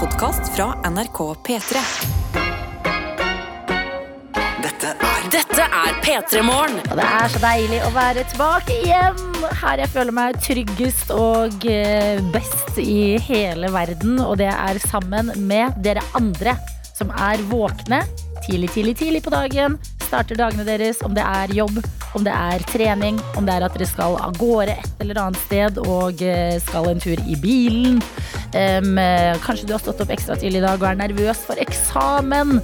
podkast fra NRK P3. Dette er Dette er P3 Morgen. Og det er så deilig å være tilbake igjen. Her jeg føler meg tryggest og eh, best i hele verden. Og det er sammen med dere andre som er våkne tidlig, tidlig, tidlig på dagen. Starter dagene deres, om det er jobb, om det er trening, om det er at dere skal av gårde et eller annet sted og eh, skal en tur i bilen. Eh, kanskje du har stått opp ekstra tidlig i dag og er nervøs for eksamen.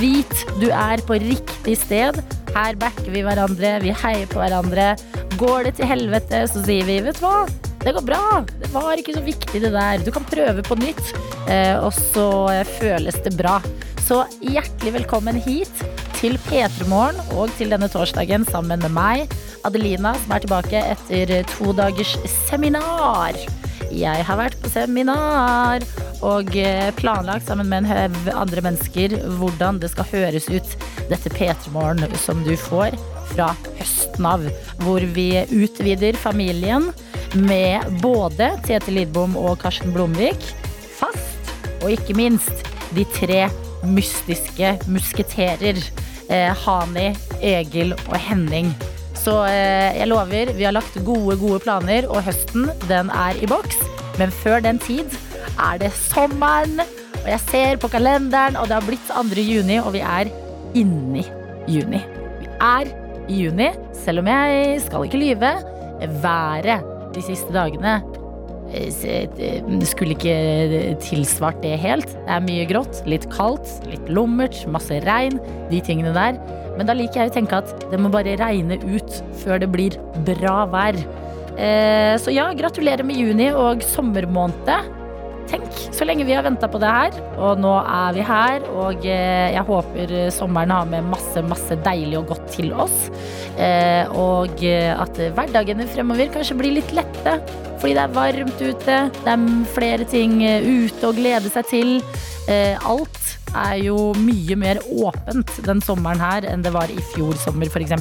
Vit du er på riktig sted. Her backer vi hverandre, vi heier på hverandre. Går det til helvete, så sier vi vet du hva, det går bra. Det var ikke så viktig det der. Du kan prøve på nytt, Uh, og så føles det bra. Så hjertelig velkommen hit til P3 Morgen og til denne torsdagen sammen med meg, Adelina, som er tilbake etter to dagers seminar. Jeg har vært på seminar og eh, planlagt sammen med en haug andre mennesker hvordan det skal høres ut dette P3 Morgen som du får fra høsten av. Hvor vi utvider familien med både Tete Lidbom og Karsten Blomvik fast, og ikke minst de tre mystiske musketerer. Eh, Hani, Egil og Henning. Så eh, jeg lover, vi har lagt gode, gode planer, og høsten den er i boks. Men før den tid er det sommeren, og jeg ser på kalenderen, og det har blitt 2. juni, og vi er inni juni. Vi er i juni, selv om jeg skal ikke lyve. Været de siste dagene skulle ikke tilsvart det helt. Det er mye grått, litt kaldt, litt lummert, masse regn, de tingene der. Men da liker jeg å tenke at det må bare regne ut før det blir bra vær. Eh, Så ja, gratulerer med juni og sommermåned. Tenk, så lenge vi har venta på det her, og nå er vi her. Og eh, jeg håper sommeren har med masse, masse deilig og godt til oss. Eh, Og eh, at hverdagene fremover kanskje blir litt lette. Fordi det er varmt ute, det er flere ting eh, ute å glede seg til. Eh, Alt er jo mye mer åpent den sommeren her enn det var i fjor sommer, f.eks.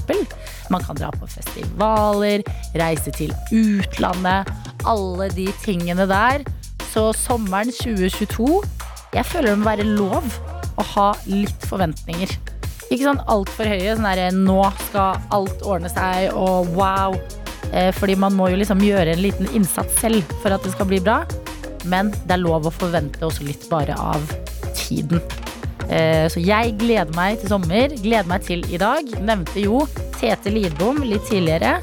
Man kan dra på festivaler, reise til utlandet. Alle de tingene der. Så sommeren 2022 Jeg føler det må være lov å ha litt forventninger. Ikke sånn altfor høye. Sånn derre nå skal alt ordne seg, og wow. Eh, Fordi man må jo liksom gjøre en liten innsats selv for at det skal bli bra. Men det er lov å forvente også litt bare av tiden. Eh, Så jeg gleder meg til sommer. Gleder meg til i dag. Nevnte jo Tete Lidbom litt tidligere.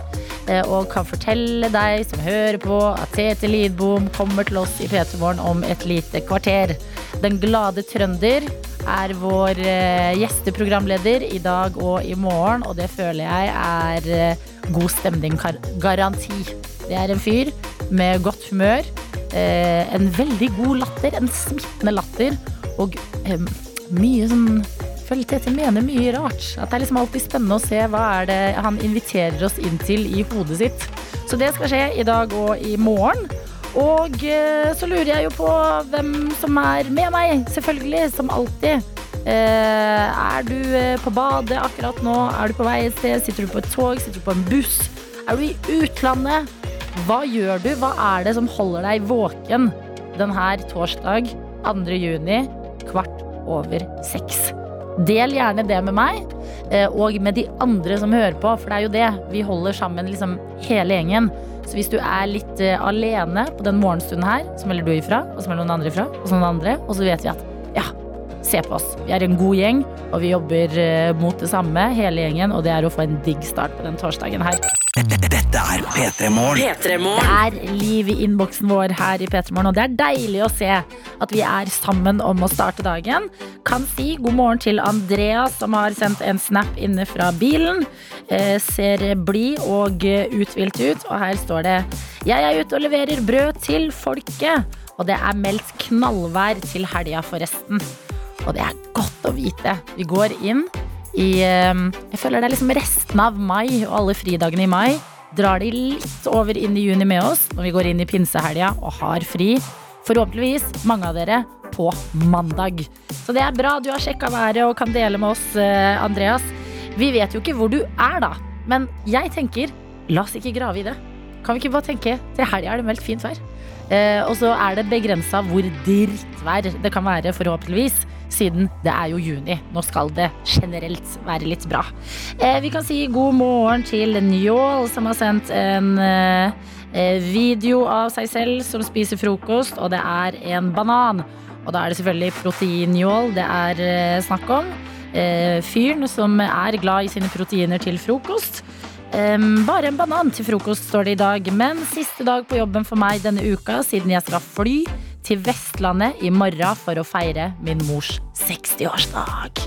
eh, Og kan fortelle deg som hører på at Tete Lidbom kommer til oss i P3 Morgen om et lite kvarter. Den glade trønder er vår eh, gjesteprogramleder i dag og i morgen, og det føler jeg er eh, god stemning-garanti. Det er en fyr med godt humør, eh, en veldig god latter, en smittende latter, og mye sånn føler Tete mener mye rart. At det er liksom alltid spennende å se hva er det han inviterer oss inn til i hodet sitt. Så det skal skje i dag og i morgen. Og eh, så lurer jeg jo på hvem som er med meg, selvfølgelig, som alltid. Eh, er du eh, på badet akkurat nå? Er du på vei et sted? Sitter du på et tog? Sitter du på en buss? Er du i utlandet? Hva gjør du? Hva er det som holder deg våken denne torsdag 2. juni kvart over seks? Del gjerne det med meg, og med de andre som hører på, for det er jo det. Vi holder sammen liksom hele gjengen. Så hvis du er litt eh, alene på den morgenstunden her, så melder du ifra, og så melder noen andre ifra, og så noen andre, og så vet vi at ja, se på oss. Vi er en god gjeng, og vi jobber eh, mot det samme, hele gjengen, og det er å få en digg start på den torsdagen her. Dette er P3 Morgen. Det er liv i innboksen vår her i P3 Morgen, og det er deilig å se at vi er sammen om å starte dagen. Kan si god morgen til Andreas, som har sendt en snap inne fra bilen. Eh, ser blid og uthvilt ut, og her står det Jeg er ute og leverer brød til folket, og det er meldt knallvær til helga, forresten. Og det er godt å vite. Vi går inn i eh, Jeg føler det er liksom resten av mai og alle fridagene i mai. Drar de litt over inn i juni med oss når vi går inn i pinsehelga og har fri. Forhåpentligvis mange av dere på mandag. Så det er bra du har sjekka været og kan dele med oss, eh, Andreas. Vi vet jo ikke hvor du er, da. Men jeg tenker, la oss ikke grave i det. Kan vi ikke bare tenke til helga er det meldt fint vær? Eh, og så er det begrensa hvor drittvær det kan være, forhåpentligvis. Siden det er jo juni. Nå skal det generelt være litt bra. Eh, vi kan si god morgen til Njål, som har sendt en eh, eh, video av seg selv som spiser frokost, og det er en banan. Og da er det selvfølgelig proteinjål det er eh, snakk om. Eh, fyren som er glad i sine proteiner til frokost. Bare en banan til frokost, står det i dag. Men siste dag på jobben for meg denne uka, siden jeg skal fly til Vestlandet i morgen for å feire min mors 60-årsdag.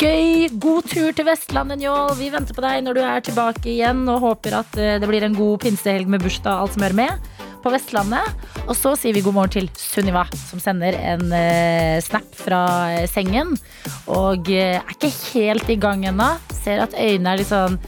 Gøy! God tur til Vestlandet, Njål. Vi venter på deg når du er tilbake igjen, og håper at eh, det blir en god pinsehelg med bursdag og alt som hører med. På Vestlandet. Og så sier vi god morgen til Sunniva, som sender en eh, snap fra eh, sengen. Og eh, er ikke helt i gang ennå. Ser at øynene er litt sånn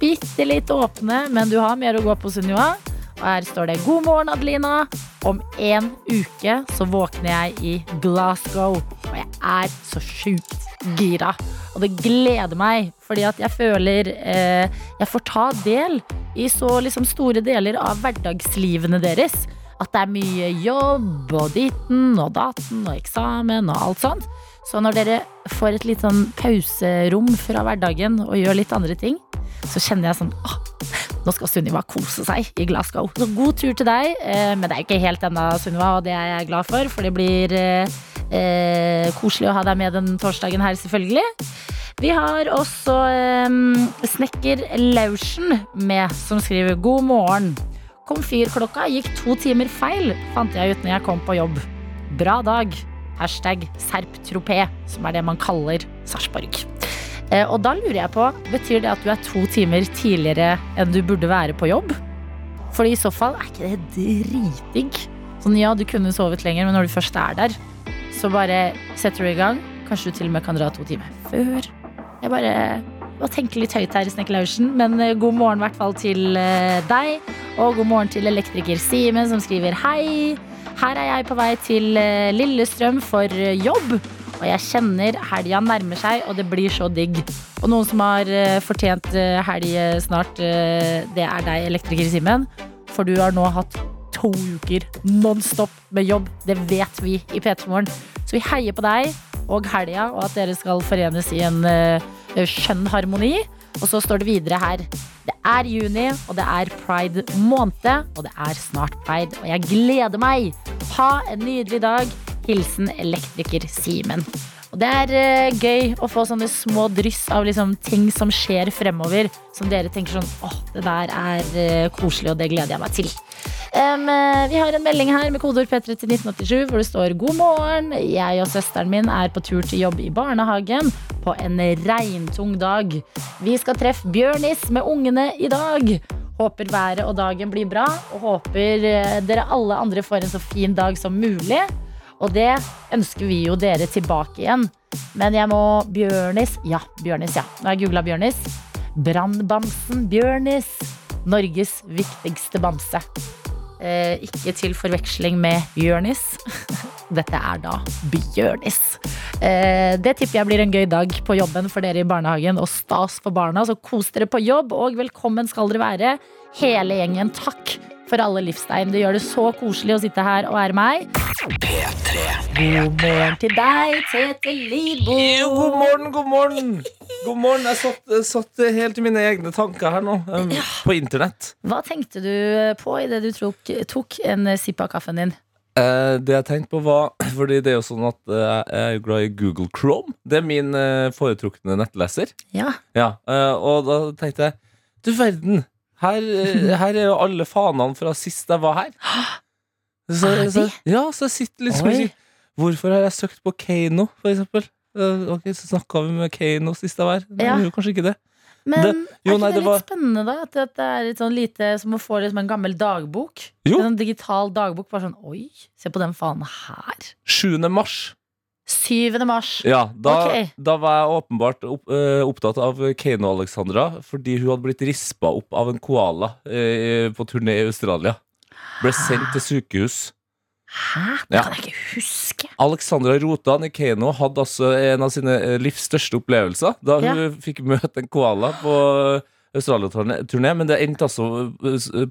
bitte litt åpne, men du har mer å gå på, Sunniva. Og her står det 'God morgen, Adelina'. Om en uke så våkner jeg i Glasgow. Og jeg er så sjukt gira. Og det gleder meg, fordi at jeg føler eh, jeg får ta del i så liksom store deler av hverdagslivene deres. At det er mye jobb og ditten og daten og eksamen og alt sånt. Så når dere får et litt sånn pauserom fra hverdagen og gjør litt andre ting, så kjenner jeg sånn åh, nå skal Sunniva kose seg i Glasgow. Så god tur til deg. Eh, men det er ikke helt ennå, Sunniva, og det er jeg glad for. For det blir eh, eh, koselig å ha deg med den torsdagen her, selvfølgelig. Vi har også eh, snekker Laursen med, som skriver god morgen. Komfyrklokka gikk to timer feil, fant jeg ut når jeg kom på jobb. Bra dag. Hashtag Serptropé, som er det man kaller Sarpsborg. Eh, og da lurer jeg på, betyr det at du er to timer tidligere enn du burde være på jobb? Fordi i så fall er ikke det dritdigg. Sånn ja, du kunne sovet lenger, men når du først er der, så bare setter du i gang. Kanskje du til og med kan dra to timer før. Jeg bare må tenke litt høyt her, Snekker Laursen. Men eh, god morgen i hvert fall til eh, deg. Og god morgen til elektriker Simen, som skriver hei. Her er jeg på vei til Lillestrøm for jobb. Og jeg kjenner helga nærmer seg, og det blir så digg. Og noen som har eh, fortjent eh, helg snart, eh, det er deg, elektriker Simen. For du har nå hatt to uker nonstop med jobb. Det vet vi i P3 Morgen. Så vi heier på deg og helga, og at dere skal forenes i en skjønn harmoni. Og så står det videre her. Det er juni, og det er pride måned, og det er snart pride. Og jeg gleder meg. Ha en nydelig dag. Hilsen elektriker Simen. Og det er eh, gøy å få sånne små dryss av liksom ting som skjer fremover, som dere tenker sånn åh, det der er eh, koselig, og det gleder jeg meg til. Eh, vi har en melding her med kodeord P3 til 1987 hvor det står God morgen. Jeg og søsteren min er på tur til jobb i barnehagen på en regntung dag. Vi skal treffe Bjørnis med ungene i dag. Håper været og dagen blir bra, og håper dere alle andre får en så fin dag som mulig. Og det ønsker vi jo dere tilbake igjen. Men jeg må Bjørnis Ja, Bjørnis, ja. Nå har jeg googla Bjørnis. Brannbamsen Bjørnis. Norges viktigste bamse. Eh, ikke til forveksling med Bjørnis. Dette er da Bjørnis. Eh, det tipper jeg blir en gøy dag på jobben for dere i barnehagen, og stas for barna. Så kos dere på jobb, og velkommen skal dere være, hele gjengen. Takk for alle livstegn. Det gjør det så koselig å sitte her og være meg. God morgen til deg, Tete Lidbo. God morgen, god morgen. God morgen. Jeg satt, jeg satt helt i mine egne tanker her nå, um, på internett. Hva tenkte du på idet du tok, tok en sipp av kaffen din? Eh, det jeg tenkte på var Fordi det er jo sånn at eh, jeg er jo glad i Google Chrome. Det er min eh, foretrukne nettleser. Ja, Ja, eh, Og da tenkte jeg Du verden, her, eh, her er jo alle fanene fra sist jeg var her. Så, så, ja, så jeg sitter liksom og sier Hvorfor har jeg søkt på Kano, for eksempel? Eh, ok, Så snakka vi med Kano sist jeg var her. Ja. gjorde kanskje ikke det. Men Det- jo, er ikke nei, det, det litt var- spennende, da? At det er litt sånn lite som å få liksom en gammel dagbok? Jo. En sånn digital dagbok. Bare sånn Oi, se på den fanen her. 7. mars 7. mars. Ja, da, okay. da var jeg åpenbart opp, eh, opptatt av Keiino Alexandra fordi hun hadde blitt rispa opp av en koala eh, på turné i Australia. Ble sendt til sykehus. Hæ? Det Ja. kan jeg ikke huske. Alexandra Rotan i Keiino hadde altså en av sine eh, livs største opplevelser da hun Ja. fikk møte en koala på Australia-turné, men det endte altså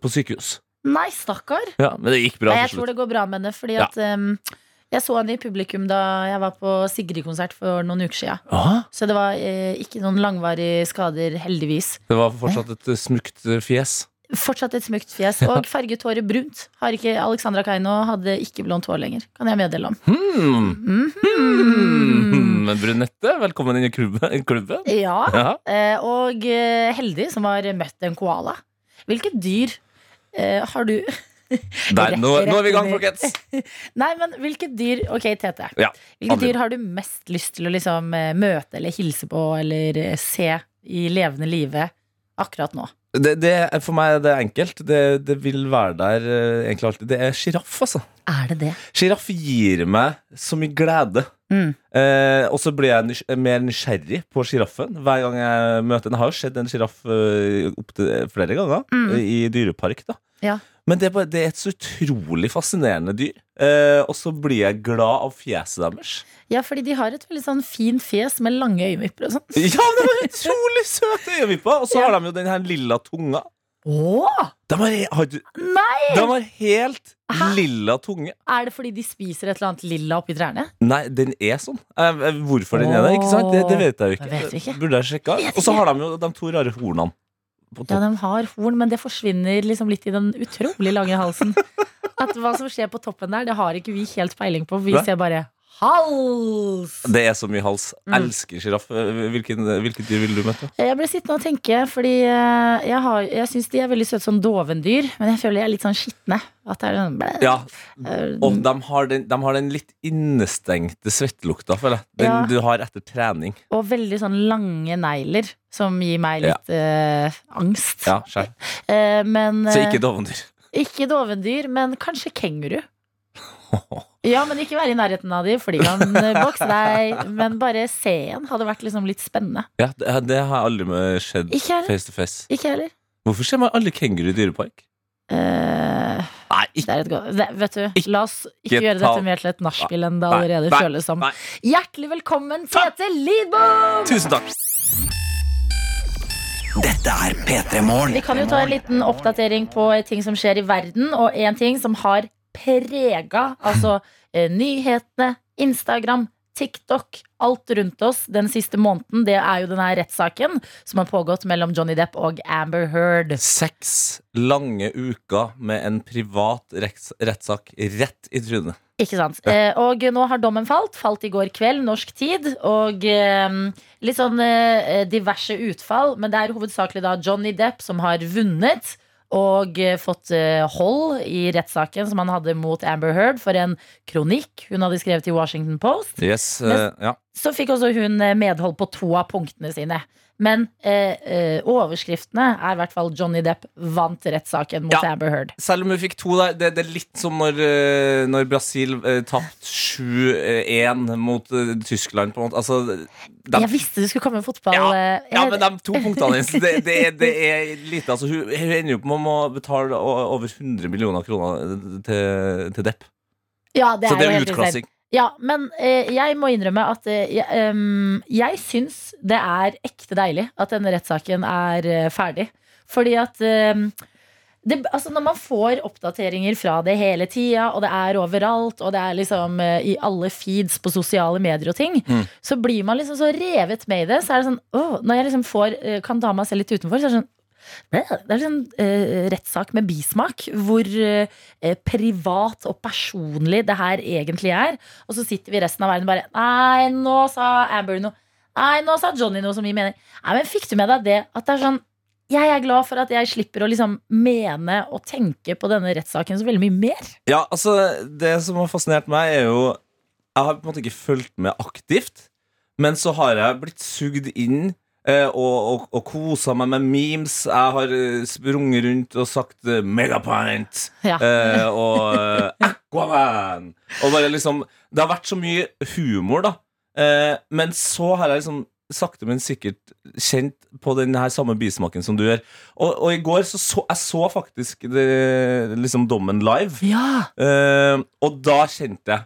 på sykehus. Nei, stakkar. Ja, Men det gikk bra Nei, jeg tror det går bra med henne, fordi at um, jeg så henne i publikum da jeg var på Sigrid-konsert for noen uker siden. Aha. Så det var eh, ikke noen langvarige skader, heldigvis. det var fortsatt et eh, smukt eh, fjes. Fortsatt et smukt fjes. Og farget håret brunt. Har ikke Alexandra Kaino hadde ikke blondt hår lenger. Kan jeg meddele om. Hmm. Hmm. Men Brunette, velkommen inn i klubben. klubben. Ja. Ja. Eh, og eh, heldig som har møtt en koala. Hvilket dyr eh, har du Der, nå, nå er vi i gang, folkens! Nei, men hvilket dyr Ok, Tete. Ja, Hvilket dyr har du mest lyst til å liksom eh, møte eller hilse på eller eh, se i levende live akkurat nå? Det, det, for meg er det enkelt. Det, det vil være der eh, egentlig alltid. Det er sjiraff, altså. Er det det? Sjiraff gir meg så mye glede. Mm. Eh, og så blir jeg nys mer nysgjerrig på sjiraffen hver gang jeg møter den. Jeg har jo sett en sjiraff uh, opptil flere ganger Mm. i dyrepark. da Ja. Men det er, bare, det er et så utrolig fascinerende dyr. Eh, og så blir jeg glad av fjeset deres. Ja, fordi de har et veldig sånn fin fjes med lange øyenvipper og sånn. Ja, de har utrolig søte øyenvipper! Og så Ja. har de jo den her lilla tunga. Åh! De har, har, de har helt Hæ? lilla tunge. Er det fordi de spiser et eller annet lilla oppi trærne? Nei, den er sånn. Eh, hvorfor den er sant? Det, det vet jeg jo ikke. Jeg vet ikke. Burde jeg sjekka? Og så har de jo de to rare hornene. Ja, de har horn, men det forsvinner liksom litt i den utrolig lange halsen. At hva som skjer på toppen der, det har ikke vi helt peiling på. Vi Nei. ser bare hals! Det er så mye hals. Mm. Elsker sjiraff. Hvilken- Hvilket dyr vil du møte? Jeg ble sittende og tenke, fordi eh, jeg, har, jeg syns de er veldig søte som dovendyr, men jeg føler de er litt sånn skitne. At det er sånn blæ. Ja, Eh, Og de har den, de har den litt innestengte svettelukta, føler jeg. Den Ja. du har etter trening. Og veldig sånn lange negler, som gir meg litt eh, angst. Ja, skjær. Eh, men Så eh, ikke dovendyr. ikke dovendyr, men kanskje kenguru. Ja, men ikke være i nærheten av de, for de kan eh, bokse deg. Men bare se en hadde vært liksom litt spennende. Ja, det, det har aldri skjedd Ikke face to face. Ikke heller. Hvorfor ser man aldri kenguru i dyrepark? Uh, Nei, det er et godt det, Vet du, la oss ikke Ikke gjøre dette mer til et nachspiel enn det allerede nei, føles som. nei. Hjertelig velkommen, Tete Lidbom! Tusen takk. Dette er P3 Morgen. Vi kan jo ta en liten oppdatering på ting som skjer i verden, og en ting som har prega altså eh, nyhetene, Instagram, TikTok, alt rundt oss den siste måneden, det er jo denne rettssaken som har pågått mellom Johnny Depp og Amber Heard. Seks lange uker med en privat retts- rettssak rett i trynet. Ikke sant? Eh, og nå har dommen falt. Falt i går kveld, norsk tid. Og eh, litt sånn eh, diverse utfall. Men det er hovedsakelig da Johnny Depp som har vunnet. Og eh, fått eh, hold i rettssaken som han hadde mot Amber Heard for en kronikk hun hadde skrevet i Washington Post. Yes, eh, ja. Så fikk også hun medhold på to av punktene sine. Men eh, eh, overskriftene er i hvert fall Johnny Depp vant rettssaken mot Ja. Amber Heard. Selv om hun fikk to der, det, det er litt som når, eh, når Brasil eh, tapte 7-1 mot eh, Tyskland. På en måte. Altså, de, Jeg visste det skulle komme fotball. Ja, ja, men de to punktene hennes, det, det, det er lite. Altså, hun, hun ender jo opp med å betale over 100 millioner kroner til, til Depp. ja, det Så er det jo er helt utklassing. Ja, men eh, jeg må innrømme at eh, jeg, ehm, jeg syns det er ekte deilig at denne rettssaken er eh, ferdig. Fordi at det, altså Når man får oppdateringer fra det hele tida, og det er overalt, og det er liksom eh, i alle feeds på sosiale medier og ting, Mm. så blir man liksom så revet med i det. Så er det sånn, åh, Når jeg liksom får, eh, kan ta meg selv litt utenfor, så er det sånn det er en uh, rettssak med bismak, hvor uh, privat og personlig det her egentlig er. Og så sitter vi resten av verden bare Nei, nå sa Amber noe. Nei, nå sa Johnny noe som vi mener. Nei, men fikk du med deg det? At det er sånn Jeg er glad for at jeg slipper å liksom mene og tenke på denne rettssaken så veldig mye mer. Ja, altså, det som har fascinert meg, er jo Jeg har på en måte ikke fulgt med aktivt, men så har jeg blitt sugd inn. Eh, og, og, og kosa meg med memes. Jeg har eh, sprunget rundt og sagt eh, 'megapint' Ja. eh, og 'Aquaman'. Og bare liksom Det har vært så mye humor, da. Eh, men så har jeg liksom sakte, men sikkert kjent på den her samme bismaken som du gjør. Og, og i går så, så jeg så faktisk det, liksom dommen live. ja. Eh, og da kjente jeg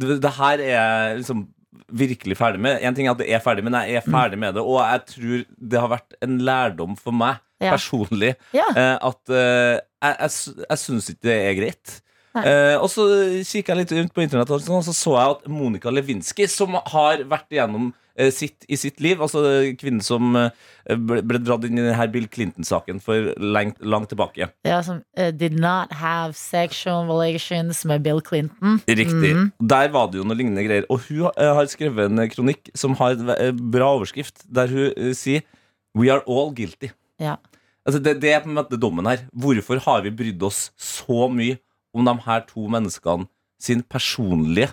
det, det her er liksom virkelig ferdig med. En ting er at det er ferdig, men jeg er ferdig med det. Og jeg tror det har vært en lærdom for meg Ja. personlig Ja. eh, at eh, jeg, jeg, jeg syns ikke det er greit. Eh, og så kikka jeg litt rundt på internett, og sånn, så så jeg at Monica Lewinsky, som har vært igjennom sitt i sitt liv, altså kvinnen som eh, ble, ble dratt inn i denne Bill Clinton-saken for langt, langt tilbake. Ja, som uh, did not have sexual relations med Bill Clinton. Riktig. Mm. Der var det jo noe lignende greier. Og hun eh, har skrevet en kronikk som har en bra overskrift, der hun eh, sier We are all guilty. Ja. Altså det, det er på en måte dommen her. Hvorfor har vi brydd oss så mye om de her to menneskene sin personlige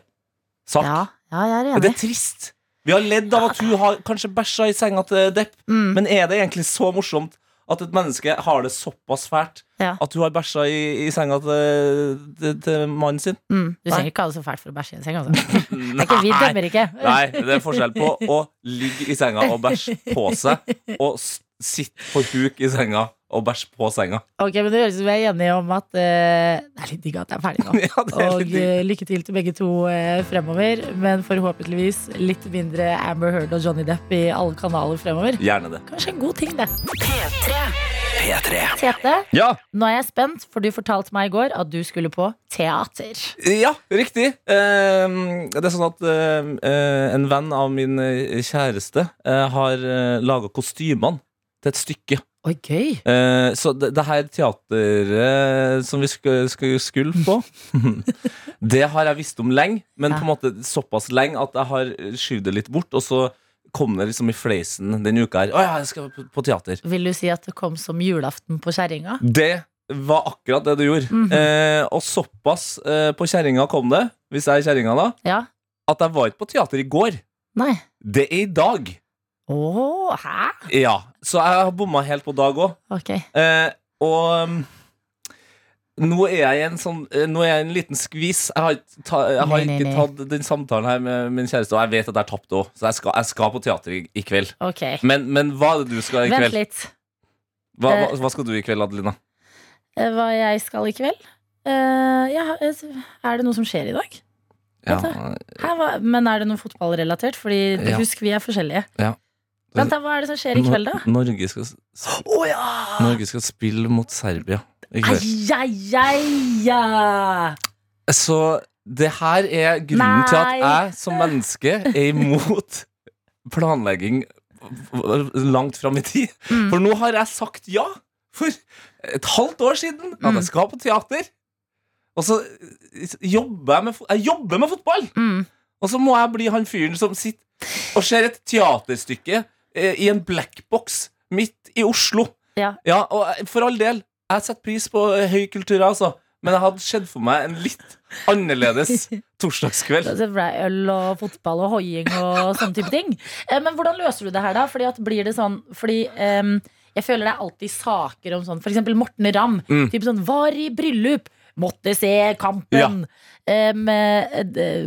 sak? Ja, ja, jeg er enig. Det er trist. Vi har ledd av at hun har kanskje bæsja i senga til Depp, Mm. men er det egentlig så morsomt at et menneske har det såpass fælt Ja. at hun har bæsja i, i senga til, til, til mannen sin? Mm. Du trenger ikke ha det så fælt for å bæsje i en seng. Altså. Det er ikke, vi dømmer ikke. Nei, det er forskjell på å ligge i senga og bæsje på seg, og s- sitte på huk i senga og bæsje på senga. Ok, men Det høres ut som vi er enige om at eh, det er litt digg at det er ferdig nå. Ja, er Og eh, lykke til til begge to eh, fremover. Men forhåpentligvis litt mindre Amber Heard og Johnny Depp i alle kanaler fremover. Gjerne det. Kanskje en god ting, det. P3. Tete, Ja, nå er jeg spent, for du fortalte meg i går at du skulle på teater. ja riktig. Eh, det er sånn at eh, eh, en venn av min eh, kjæreste eh, har uh, laga kostymene til et stykke. Oi, gøy. Eh, så det, det her teateret som vi skal, skal skulle på, det har jeg visst om lenge, men Ja. på en måte såpass lenge at jeg har skyvd det litt bort. Og så kom det liksom i fleisen denne uka her. Å ja, jeg skal på, på teater. Vil du si at det kom som julaften på kjerringa? Det var akkurat det du gjorde. Mhm. eh, og såpass eh, på kjerringa kom det, hvis jeg er kjerringa da, Ja? at jeg var ikke på teater i går. Nei. Det er i dag. Å, hæ? Ja, Så jeg har bomma helt på dag òg. Ok. Eh, og um, nå er jeg i en sånn eh, Nå er jeg i en liten skvis. Jeg har, ta, jeg har Nei, ikke nei. tatt den samtalen her med min kjæreste, og jeg vet at jeg har tapt òg, så jeg skal, jeg skal på teater i, i kveld. ok Men, men hva er det du skal i kveld? Vent litt. Hva, hva, Eh, hva skal du i kveld, Adelina? Eh, Hva jeg skal i kveld? Uh, ja, er det noe som skjer i dag? Ja, Her. Men er det noe fotballrelatert? Fordi Ja. husk, vi er forskjellige. Ja. Vent da, Hva er det som skjer i kveld, da? Norge skal, s- Norge skal spille mot Serbia i kveld. Så det her er grunnen til at jeg som menneske er imot planlegging langt fram i tid. Mm. For nå har jeg sagt ja for et halvt år siden at Mm. jeg skal på teater. Og så jobber jeg med, jeg jobber med fotball! Mm. Og så må jeg bli han fyren som sitter og ser et teaterstykke i en blackbox midt i Oslo. Ja. og eh, for all del, jeg setter pris på eh, høy kultur, altså. Men jeg hadde sett for meg en litt annerledes torsdagskveld. Det ble øl og fotball og hoiing og sånne type ting. Eh, Men hvordan løser du det her, da? Fordi at blir det sånn Fordi um, jeg føler det er alltid saker om sånn eksempel Morten Ramm. Mm. Typ sånn Var i bryllup. Måtte se kampen. Ja. Um,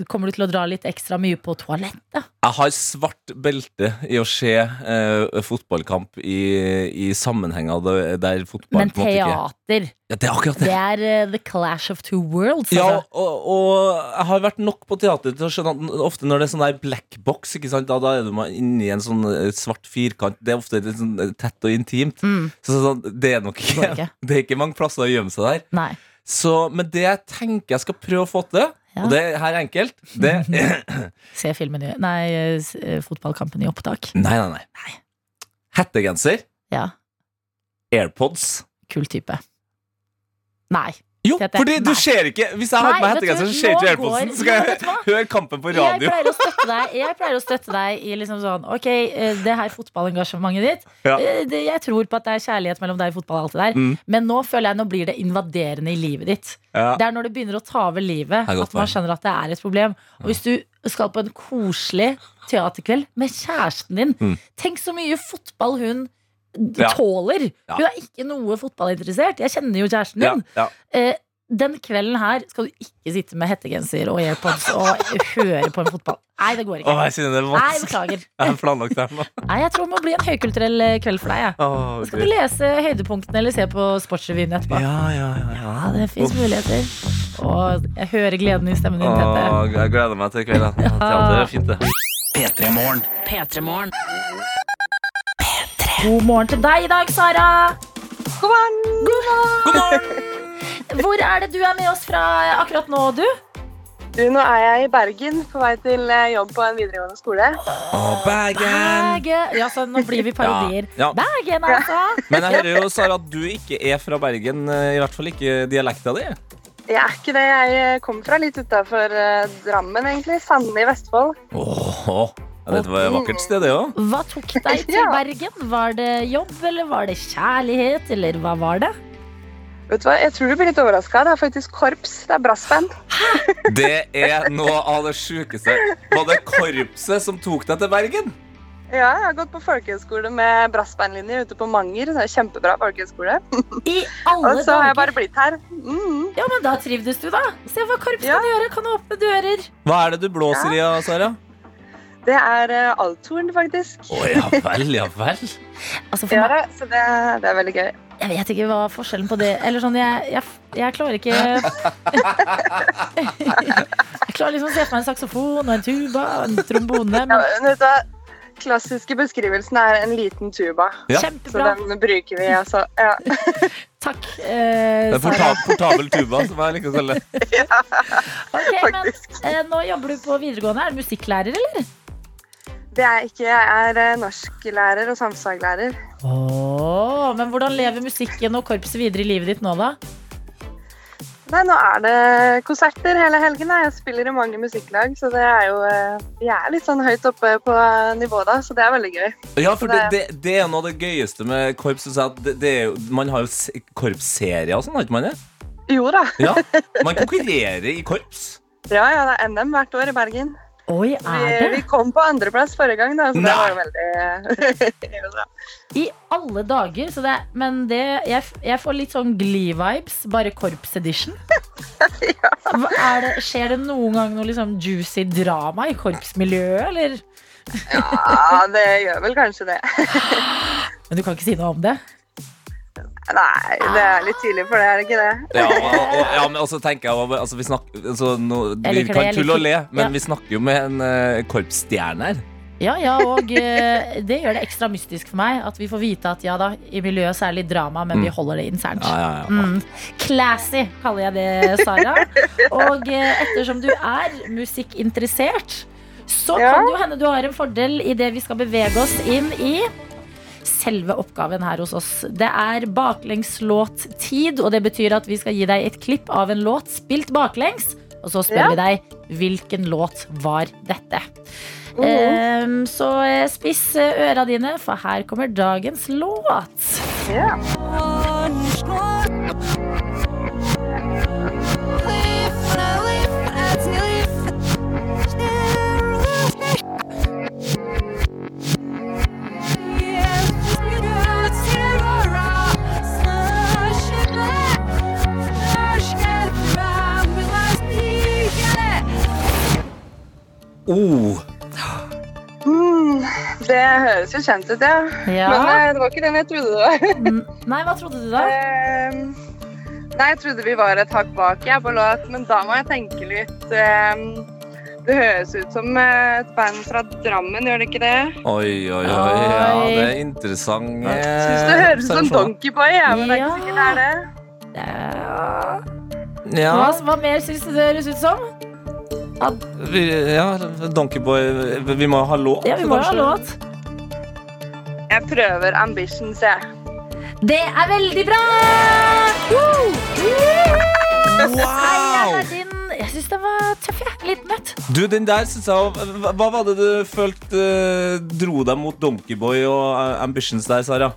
kommer du til å dra litt ekstra mye på toalettet? Jeg har svart belte i å se uh, fotballkamp i, i sammenhenger der, der fotball Men måte ikke teater, ja, Det er akkurat det. det er uh, the clash of two worlds. Ja, Altså. og, og jeg har vært nok på teater til å skjønne at ofte når det er sånn der black box, da, da er du inni en sånn svart firkant. Det er ofte litt sånn tett og intimt. Mm, Så så, det er nok ikke. det er ikke mange plasser å gjemme seg der. nei. Så, men det jeg tenker jeg skal prøve å få til, Ja. og det her er enkelt det, Se filmen i Nei, eh, eh, fotballkampen i opptak. Nei, nei, nei. Hettegenser, Ja, AirPods kul type. Nei. Jo, fordi du ser ikke Hvis jeg har på meg hettegenser, så ser ikke AirPodsen. Så skal jeg høre kampen på Jeg radio. pleier å støtte deg Jeg pleier å støtte deg i liksom sånn Ok, eh, det her fotballengasjementet ditt Ja. eh, det, Jeg tror på at det er kjærlighet mellom deg og fotball og alt det der Mm. Men nå føler jeg, nå blir det invaderende i livet ditt Ja. Det er når det begynner å ta over livet At man skjønner at det er et problem Og hvis du skal på en koselig teaterkveld Med kjæresten din Mm. Tenk så mye fotball hun. Tåler Ja. Hun er ikke noe fotballinteressert Jeg kjenner jo kjæresten din ja. eh, Den kvelden her skal du ikke sitte med hettegenser og airpods Og høre på en fotball Nei, det går ikke. ikke jeg det er Nei, beklager Jeg har planlagt det her nå. Nei, jeg tror det må bli en høykulturell eh, kveld for deg ja. Åh, Skal du lese høydepunktene eller se på Sportsrevyen etterpå? Ja, ja, ja, ja. Ja, det finnes muligheter Og jeg hører gleden i stemmen din, Tete Åh, jeg gleder meg til i kveld. da. Teater er fint, det. P3 Morgen. P3morgen. God morgen til deg i dag, Sara. God morgen! God morgen. God morgen! Hvor er det du er med oss fra akkurat nå, du? Du, nå er jeg i Bergen på vei til eh, jobb på en videregående skole. Å, Bergen. Bergen. Ja, så nå blir vi parodier. Ja, ja. Bergen, altså. Men jeg hører jo, Sara, at du ikke er fra Bergen. eh, I hvert fall ikke dialekta di. Jeg er ikke det. Jeg kom kommer fra litt utafor Drammen, egentlig. Sande i Vestfold. Åh, ja, dette var et vakkert sted, det òg. Hva tok deg til Ja. Bergen? Var det jobb, eller var det kjærlighet, eller hva var det? Vet du hva? Jeg tror du blir litt overraska. Det er faktisk korps. Det er brassband. Det er noe av det sjukeste. Var det korpset som tok deg til Bergen? Ja, jeg har gått på folkehøyskole med brassbandlinje ute på Manger. Det er Kjempebra folkehøyskole. I alle Og så har jeg bare blitt her. Mm. Ja, men da trivdes du, da. Se hva korps Ja. kan gjøre. Kan åpne dører. Hva er det du blåser i, Sara? Det er uh, althorn, faktisk. Å ja vel, ja vel. Altså, for Ja, meg, da, så det, det er veldig gøy. jeg vet ikke hva forskjellen på det Eller sånn, jeg, jeg, jeg klarer ikke Jeg klarer liksom å se for meg en saksofon og en tuba og en trombone. Ja, Men men vet du? Klassiske beskrivelsen er en liten tuba. Ja. Så den bruker vi, altså. Ja. Takk, eh, Det er porta portabel tuba, som jeg så lett. ja, det. Faktisk. men eh, nå jobber du på videregående. Er du musikklærer, eller? Det er jeg ikke. Jeg er eh, norsklærer og samfunnsfaglærer. Åh, men hvordan lever musikken og korpset videre i livet ditt nå, da? Nei, nå er det konserter hele helgen. Jeg spiller i mange musikklag, så det er jo eh, Jeg er litt sånn høyt oppe på nivå da, så det er veldig gøy. Ja, for det, det, det er noe av det gøyeste med korps. Det, det er man har jo korpsserier og sånn, har ikke man det? Jo da. Ja, Man konkurrerer i korps. Ja, ja, det er NM hvert år i Bergen. Oi, Vi, det? vi kom på andreplass forrige gang, da, så det var jo veldig. I alle dager. Så det, er- men det jeg, jeg får litt sånn Glee-vibes, bare korps edition. ja. Er det, skjer det noen gang noe liksom juicy drama i korpsmiljøet, eller? Ja, det gjør vel kanskje det. Men du kan ikke si noe om det? Nei, det er litt tidlig for det, er det ikke det? Ja, og, og, ja men også tenker jeg altså, vi, snakker, altså, no, vi det, kan jeg tulle og le, men ja. vi snakker jo med en uh, korpsstjerne her. Ja, ja, og uh, det gjør det ekstra mystisk for meg at vi får vite at ja da, i miljøet så er det litt drama, men vi holder det internt. Ja, ja, ja. Mm. Classy, kaller jeg det, Sara. Og uh, ettersom du er musikkinteressert, så Ja. kan det jo hende du har en fordel i det vi skal bevege oss inn i. Selve oppgaven her hos oss. Det er baklengslåttid, og det betyr at vi skal gi deg et klipp av en låt spilt baklengs. Og så spør Ja. vi deg hvilken låt var dette. Mhm. Ehm, så eh, spiss eh, øra dine, for her kommer dagens låt. Ja. Oh, Mm, det høres jo kjent ut, ja. Ja. Men eh, det var ikke den jeg trodde det var. Mm, Nei, hva trodde du da? Ehm, nei, jeg trodde vi var et hakk bak jeg på låt, men da må jeg tenke litt. Ehm, det høres ut som eh, et band fra Drammen, gjør det ikke det? oi, oi, oi. Ja, det er interessant. Jeg syns det høres ut som. Donkeyboy, ja, men det er ikke sikkert det er det. Ja. Ja, Hva, hva mer syns du det høres ut som? Vi, ja Donkeyboy Vi må ha låt. Ja, vi må kanskje. ha låt. Jeg prøver Ambitions, jeg. Det er veldig bra! Woo! Wow! din. Jeg syns den var tøff, jeg. Litt møtt. Du, den der synes jeg Hva hva var det du følte eh, dro deg mot Donkeyboy og eh, Ambitions der, Sara?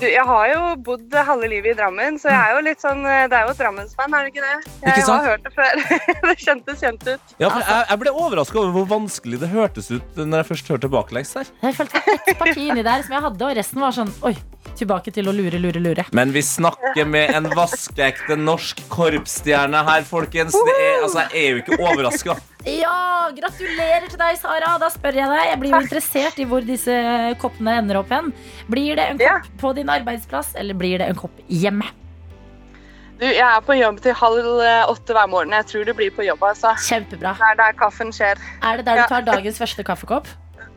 Du, jeg har jo bodd halve livet i Drammen, så jeg er jo litt sånn eh, Det er jo et Drammensband, er det ikke det? Jeg Ikke sant? har hørt det før. det kjentes kjent ut. Ja, for jeg, jeg ble overraska over hvor vanskelig det hørtes ut når jeg først hørte baklengs der. Jeg følte det var ett parti inni der som jeg hadde, og resten var sånn Oi, tilbake til å lure, lure, lure. Men vi snakker med en vaskeekte norsk korpsstjerne her, folkens. Det er, altså, jeg er jo ikke overraska. Ja, gratulerer til deg, Sara. Da spør jeg deg. Jeg blir jo interessert i hvor disse koppene ender opp hen. Blir det en Ja. kopp på din arbeidsplass, eller blir det en kopp hjemme? Du, jeg er på jobb til halv eh, åtte hver morgen. Jeg tror det blir på jobb, altså. Kjempebra. Det er der kaffen skjer. Er det der du tar dagens første kaffekopp?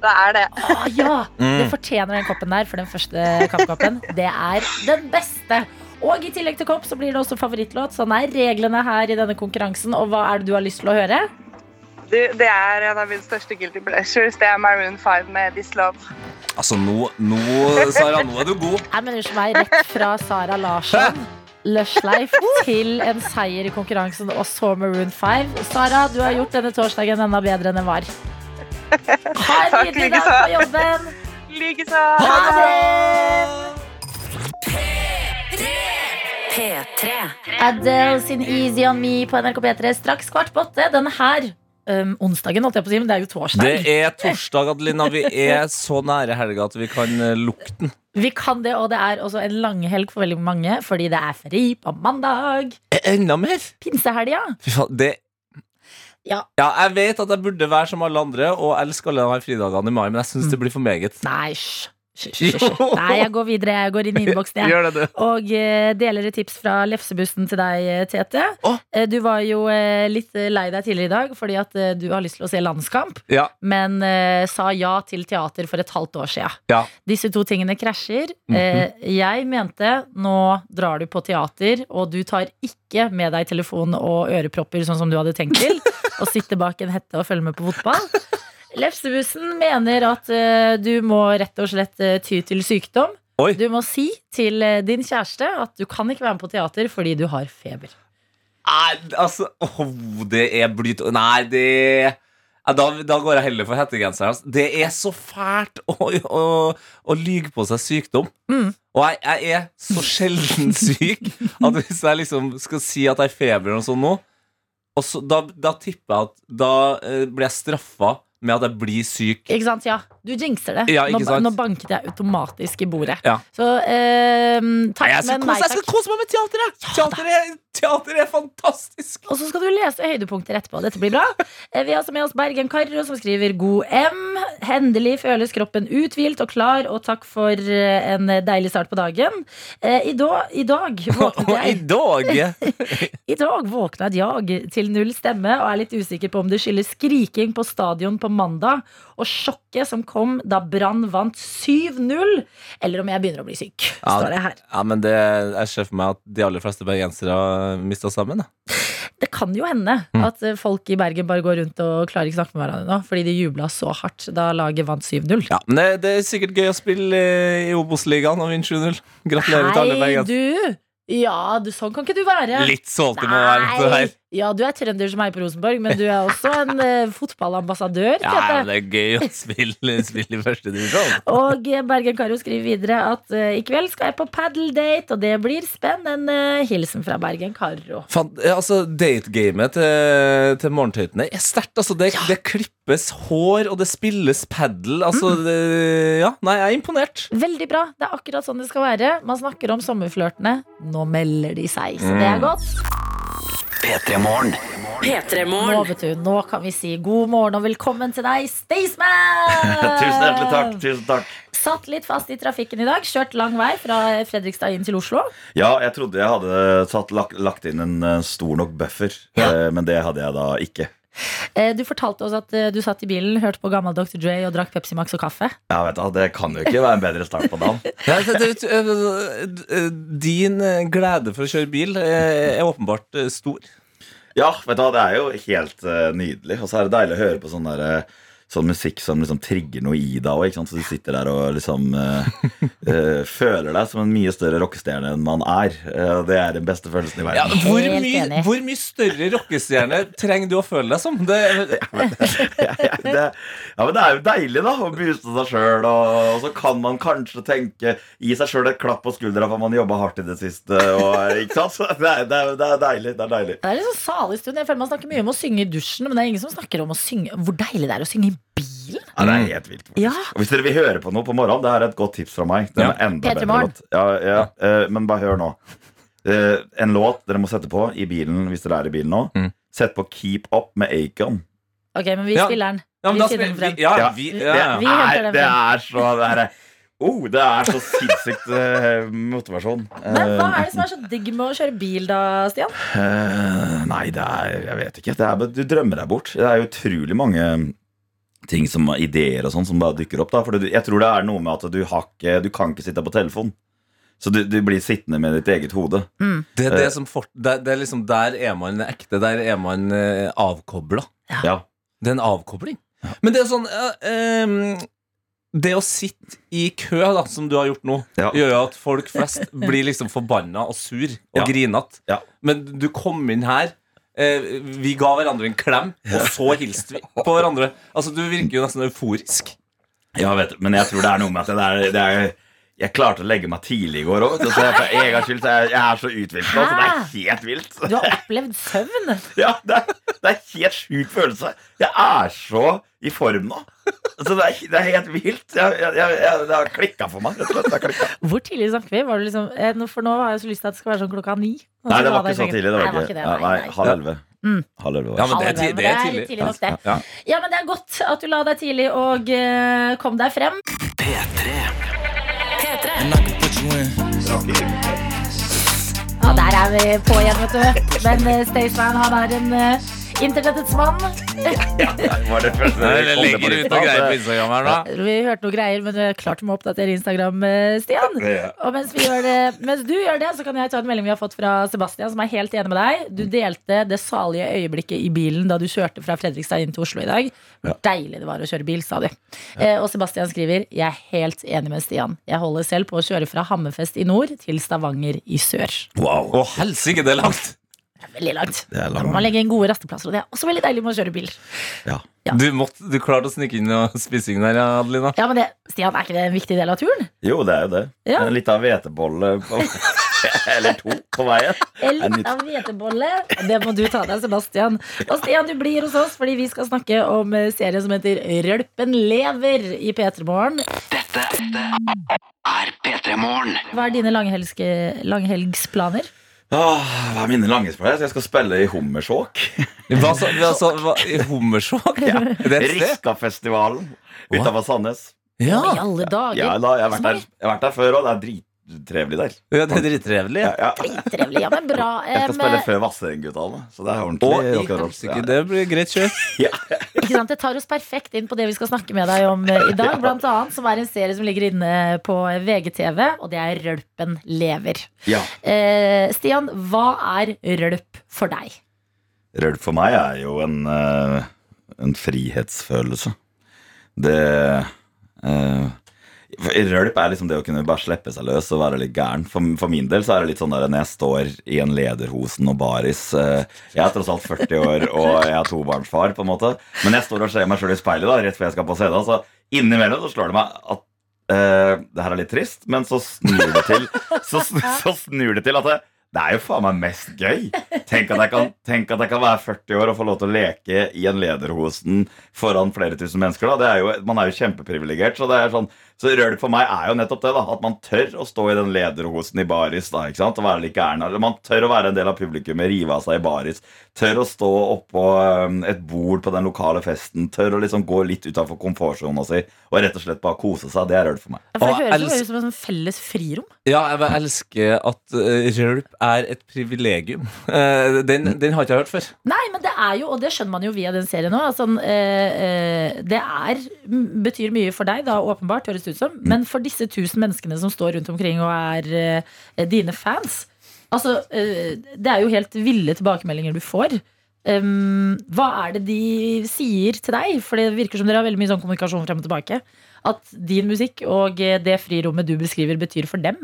Det er det. Å ja! Mm. Det fortjener den koppen der, for den første kaffekoppen. Det er den beste. Og i tillegg til kopp så blir det også favorittlåt. Sånn er reglene her i denne konkurransen. Og hva er det du har lyst til å høre? Du, det er en av mine største guilty pleasures. Det er Maroon 5 med This Love. Altså, nå, nå, Sara, nå er du god. Jeg mener som meg rett fra Sara Larsson. Lush Life til en seier i konkurransen, og så Maroon 5. Sara, du har gjort denne torsdagen enda bedre enn den var. Ha en Takk, nydelig dag på jobben. Likeså. Ha det! P3. Adele sin Easy On Me på NRK P3 straks kvart på åtte. Denne her um, onsdagen, holdt jeg på å si, men det er jo torsdag. Det er torsdag, Adelina. Vi er så nære helga at vi kan eh, lukte den. Vi kan det, og det er også en langhelg for veldig mange, fordi det er fri på mandag. Enda mer? Pinsehelga. Fy faen, det Ja. jeg vet at jeg burde være som alle andre og elske alle de fridagene i mai, men jeg syns det blir for meget. Nei, hysj. Hysj. Nei, jeg går videre. Jeg går inn i innboksen, jeg. Det. Og uh, deler et tips fra lefsebussen til deg, eh, Tete. Oh. Uh, du var jo uh, litt lei deg tidligere i dag fordi at du har lyst til å se landskamp, Ja. men sa ja til teater for et halvt år siden. Ja. Disse to tingene krasjer. Mhm. eh, jeg mente nå drar du på teater, og du tar ikke med deg telefon og ørepropper sånn som du hadde tenkt til, og sitter bak en hette og følger med på fotball. Lefsebussen mener at uh, du må rett og slett uh, ty til sykdom. Oi. Du må si til uh, din kjæreste at du kan ikke være med på teater fordi du har feber. Nei, altså oh, Det er blyt Nei, det da, da går jeg heller for hettegenseren. Altså. Det er så fælt å, å, å lyge på seg sykdom. Mm. Og jeg, jeg er så sjelden syk at hvis jeg liksom skal si at jeg har feber eller noe sånt nå, så, da, da tipper jeg at da eh, blir jeg straffa med at jeg blir syk. Ikke sant? Ja, du jinxer det. Ja, nå, ikke sant? nå banket jeg automatisk i bordet. Ja. Så eh, takk, Nei, jeg, men kose, takk. jeg skal kose meg med teateret! Ja, er, teater er fantastisk! Og så skal du lese høydepunkter etterpå. Dette blir bra. Eh, Vi har med oss Bergen Karro, som skriver 'God M'. Hendelig føles kroppen uthvilt og klar, og takk for eh, en deilig start på dagen. Eh, I, da, i dag våknet jeg i dag I dag våknet jeg til null stemme og er litt usikker på om det skyldes skriking på stadion på mandag og sjokket som kom da Brann vant 7-0, eller om jeg begynner å bli syk. Ja. Står det her. Ja, men det, Jeg ser for meg at de aller fleste bergensere mista sammen. Da. Det kan jo hende Mm. at eh, folk i Bergen bare går rundt og klarer ikke snakke med hverandre nå, fordi de jubla så hardt da laget vant 7-0. Ja, men det, det er sikkert gøy å spille eh, i Obos-ligaen og vinne 7-0. Gratulerer til alle Hei, du! Ja, du, sånn kan ikke du være. Litt salty må være Ja, du er trønder som er på Rosenborg, men du er også en uh, fotballambassadør. Ja, ja, det er gøy å spille, spille i første divisjon. Og eh, Bergen Karo skriver videre at uh, i kveld skal jeg på padeldate, og det blir spennende. Hilsen fra Bergen Karo. Fan, altså, Dategamet til, til morgentøytene er sterkt. Altså, det, det klippes hår, og det spilles padel. Altså, Mm. det, ja, nei, jeg er imponert. Veldig bra. Det er akkurat sånn det skal være. Man snakker om sommerflørtene. Nå melder de seg, så det er Mm. godt. P3 Morgen. Nå, vet du, nå kan vi si god morgen og velkommen til deg, Staysman! Tusen hjertelig takk. tusen takk Satt litt fast i trafikken i dag. Kjørt lang vei fra Fredrikstad inn til Oslo. Ja, jeg trodde jeg hadde satt, lagt, lagt inn en eh, stor nok buffer, ja. men det hadde jeg da ikke. Eh, Du fortalte oss at eh, du satt i bilen, hørte på gammel Dr. Dre og drakk Pepsi Max og kaffe. Ja, vet du, Det kan jo ikke være en bedre start på dagen. Ja, det, det, eh, din glede for å kjøre bil er åpenbart stor. Ja, vet du, det er jo helt nydelig. Og så er det deilig å høre på sånn der, eh, Sånn musikk som liksom trigger noe i deg òg. Så du sitter der og liksom uh, uh, føler deg som en mye større rockestjerne enn man er. Uh, det er den beste følelsen i Ja, verden. hvor, Helt mye, hvor mye større rockestjerne trenger du å føle deg som? Det, Ja, det, ja, men det er jo deilig da å booste seg sjøl, og, og så kan man kanskje tenke Gi seg sjøl et klapp på skuldra for man jobba hardt i det siste. Og, ikke sant? Så det, er, det, er, det er deilig. Det er deilig. Det er en sånn salig stund. Jeg føler Man snakker mye om å synge i dusjen, men det er ingen som snakker om å synge hvor deilig det er å synge i bilen. Ja, det er helt vilt. Ja. Og hvis dere vil høre på noe på morgenen, det er et godt tips fra meg. Den Ja. er enda Peter bedre Morgen. Ja, ja, eh, men bare hør nå. Uh, en låt dere må sette på i bilen hvis dere er i bilen nå. Mm. Sett på Keep Up med Acon. Ok, men vi spiller den. ja, men Vi spiller den frem. vi, ja, Ja. vi, Det. Vi henter er, det er så det er, oh, det er så sinnssykt eh, motivasjon. Men hva er det som er så digg med å kjøre bil, da, Stian? Uh, nei, det er Jeg vet ikke. Det er, du drømmer deg bort. Det er utrolig mange ting som ideer og sånn som bare dukker opp. da For jeg tror det er noe med at du, har ikke, du kan ikke sitte på telefon. Så du, du blir sittende med ditt eget hode. Det er Eh. det som fort, det, det er liksom Der er man ekte. Der er man eh, avkobla. Ja. Det er en avkobling. Men det er sånn eh, Det å sitte i kø, da, som du har gjort nå, Ja. gjør jo at folk flest blir liksom forbanna og sur og Ja. grinete. Ja. Men du kom inn her. Eh, vi ga hverandre en klem, og så hilste vi på hverandre. Altså Du virker jo nesten euforisk. Ja, vet du, men jeg tror det er noe med at det er, det er Jeg klarte å legge meg tidlig i går òg. Jeg, for en gangs skyld så jeg, jeg er så uthvilt nå, så det er helt vilt. Du har opplevd søvn. Ja, det er, det er helt sjuk følelse. Jeg er så i form nå. Så det er, det er helt vilt. Jeg, jeg, jeg, det har klikka for meg. Hvor tidlig snakker vi? Var det liksom, eh, for nå har jeg så lyst til at det skal være sånn klokka ni. Nei, det var ikke så tidlig. Det var Nei, ikke. det. nei, nei, halv elleve. Mm. Halv elleve. Ja, men det er tidlig. Det er tidlig. tidlig nok, det. Ja. Ja, men det er godt at du la deg tidlig og eh, kom deg frem. P3. P3. Ja, der er vi på igjen, vet du. Men uh, Staysman, han er en eh, internettets mann. Var det første vi på ute lista, og greier på Instagram her nå. Vi hørte noen greier, men klart du må oppdatere Instagram, eh, Stian. Ja. Og mens, vi gjør det, mens du gjør det, så kan jeg ta en melding vi har fått fra Sebastian, som er helt enig med deg. Du delte det salige øyeblikket i bilen da du kjørte fra Fredrikstad inn til Oslo i dag. Hvor deilig det var å kjøre bil, sa du. Eh, og Sebastian skriver Jeg er helt enig med Stian. Jeg holder selv på å kjøre fra Hammerfest i nord til Stavanger i sør. Wow. Å, helsike, det er langt! Veldig langt. Det er Da må man legge inn gode rasteplasser, og det er også veldig deilig med å kjøre bil. Ja. Ja. Du, måtte, du klarte å snike inn og spising der, Adelina. Ja, men det, Stian, er ikke det en viktig del av turen? Jo, det er jo det. Ja. En liten hvetebolle Eller to på veien. En liten hvetebolle. Det må du ta deg, Sebastian. Og Stian, du blir hos oss fordi vi skal snakke om eh, serien som heter Rølpen lever i P3 Morgen. Dette er P3 Morgen. Hva er dine langhelgsplaner? Åh, hva er mine langesplaner? Jeg skal spille i Hummersåk. Hva så, hva, så, hva, i Hummersåk? Ja. Det? Riskafestivalen utenfor Sandnes. Ja. I alle dager. Ja, da, jeg, har vært der, jeg har vært der før, og det er drittrevelig der. ja, det er drittrevelig. Ja, ja. drittrevelig, Ja, men bra. Jeg skal spille før Vassendgutane, så det er ordentlig i rock'n'roll. det blir greit kjør. ikke sant? Det tar oss perfekt inn på det vi skal snakke med deg om eh, i dag. Blant annet som er en serie som ligger inne på VGTV, og det er Rølpen lever. Ja. Eh, Stian, hva er rølp for deg? Rølp for meg er jo en, eh, en frihetsfølelse. Det eh, Rølp er liksom det å kunne bare slippe seg løs og være litt gæren. For, for min del så er det litt sånn der når jeg står i en lederhosen og baris eh, Jeg er tross alt 40 år og jeg er tobarnsfar, på en måte. Men jeg står og ser meg sjøl i speilet da, rett før jeg skal på scenen, så innimellom så slår det meg at uh, det her er litt trist, men så snur det til Så, så snur det til at det, det er jo faen meg mest gøy. Tenk at, jeg kan, tenk at jeg kan være 40 år og få lov til å leke i en lederhosen foran flere tusen mennesker. Da. Det er jo, man er jo kjempeprivilegert. Så det sånn så rølp for meg er jo nettopp det. da At man tør å stå i den lederhosen i baris da, ikke sant? og være like ærna, Man tør å være en del av publikummet, rive av seg i baris. Tør å stå oppå um, et bord på den lokale festen. Tør å liksom gå litt utafor komfortsona si og rett og slett bare kose seg. Det er rølp for meg. Ja, For det høres jo ut som en sånn felles frirom. Ja, jeg elsker at uh, rølp er et privilegium. Eh, den, den har ikke jeg hørt før. Nei, men det er jo, og det skjønner man jo via den serien nå, altså, eh, eh, det er, betyr mye for deg, da, åpenbart, høres det ut som. Men for disse tusen menneskene som står rundt omkring og er dine fans Altså, det er jo helt ville tilbakemeldinger du får. Um, hva er det de sier til deg? For det virker som dere har veldig mye sånn kommunikasjon frem og tilbake. At din musikk og det frirommet du beskriver, betyr for dem.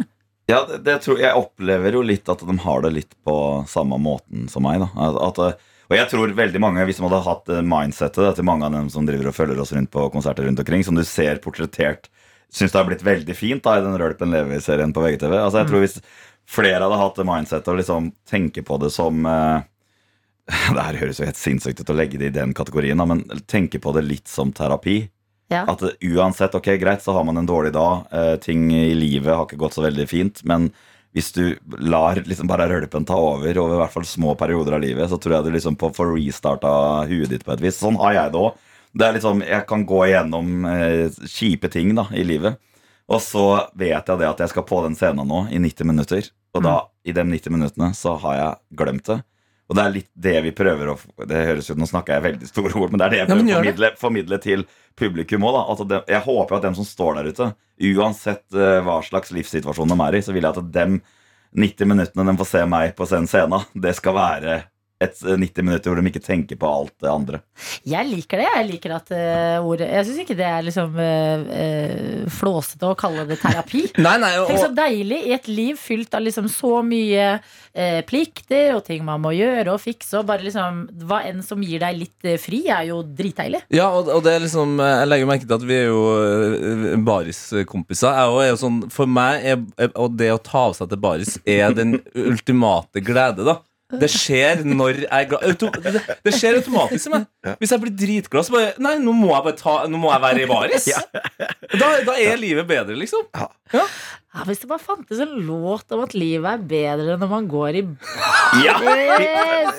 Ja, det, det tror, jeg opplever jo litt at de har det litt på samme måten som meg. At, at, og jeg tror veldig mange, Hvis de hadde hatt eh, mindsettet til mange av dem som driver og følger oss rundt på konserter rundt omkring, som du ser portrettert, syns det har blitt veldig fint da, i den Rølpen Levi-serien på VGTV. Altså, jeg tror Hvis flere hadde hatt det mindsettet og liksom tenke på det som eh, Det her høres jo helt sinnssykt ut å legge det i den kategorien, da, men tenke på det litt som terapi. Ja. At uansett, ok, greit, så har man en dårlig dag. Eh, ting i livet har ikke gått så veldig fint. Men hvis du lar liksom bare rølpen ta over over i hvert fall små perioder av livet, så tror jeg du liksom får restarta huet ditt på et vis. Sånn har jeg det òg. Det er liksom, Jeg kan gå igjennom eh, kjipe ting da, i livet. Og så vet jeg det at jeg skal på den scenen nå i 90 minutter. Og da, i de 90 minuttene, så har jeg glemt det. Og det er litt det vi prøver å Det høres ut, Nå snakker jeg veldig store ord, men det er det jeg prøver å formidle, formidle til publikum òg. Altså jeg håper at dem som står der ute, uansett eh, hva slags livssituasjon de er i, så vil jeg at dem 90 minuttene de får se meg på scenen, det skal være et eh, 90 minutter hvor de ikke tenker på alt det andre. Jeg liker det. Jeg liker at uh, ordet Jeg syns ikke det er liksom uh, eh, flåsete å kalle det terapi. Nei, nei, og, Tenk så deilig i et liv fylt av liksom så mye uh, plikter og ting man må gjøre og fikse. Og bare liksom Hva enn som gir deg litt eh, fri, er jo dritdeilig. Ja, og, og det er liksom Jeg legger merke til at vi er jo eh, bariskompiser. Jeg er jo sånn For meg er er- Og det å ta av seg til baris er den ultimate glede, da. Det skjer når jeg er glad det, det skjer automatisk i meg. Hvis jeg blir dritglad, så bare Nei, nå må jeg bare ta Nå må jeg være i baris. Da, da er livet bedre, liksom. Ja, hvis det bare fantes en låt om at livet er bedre når man går i Ja! baris!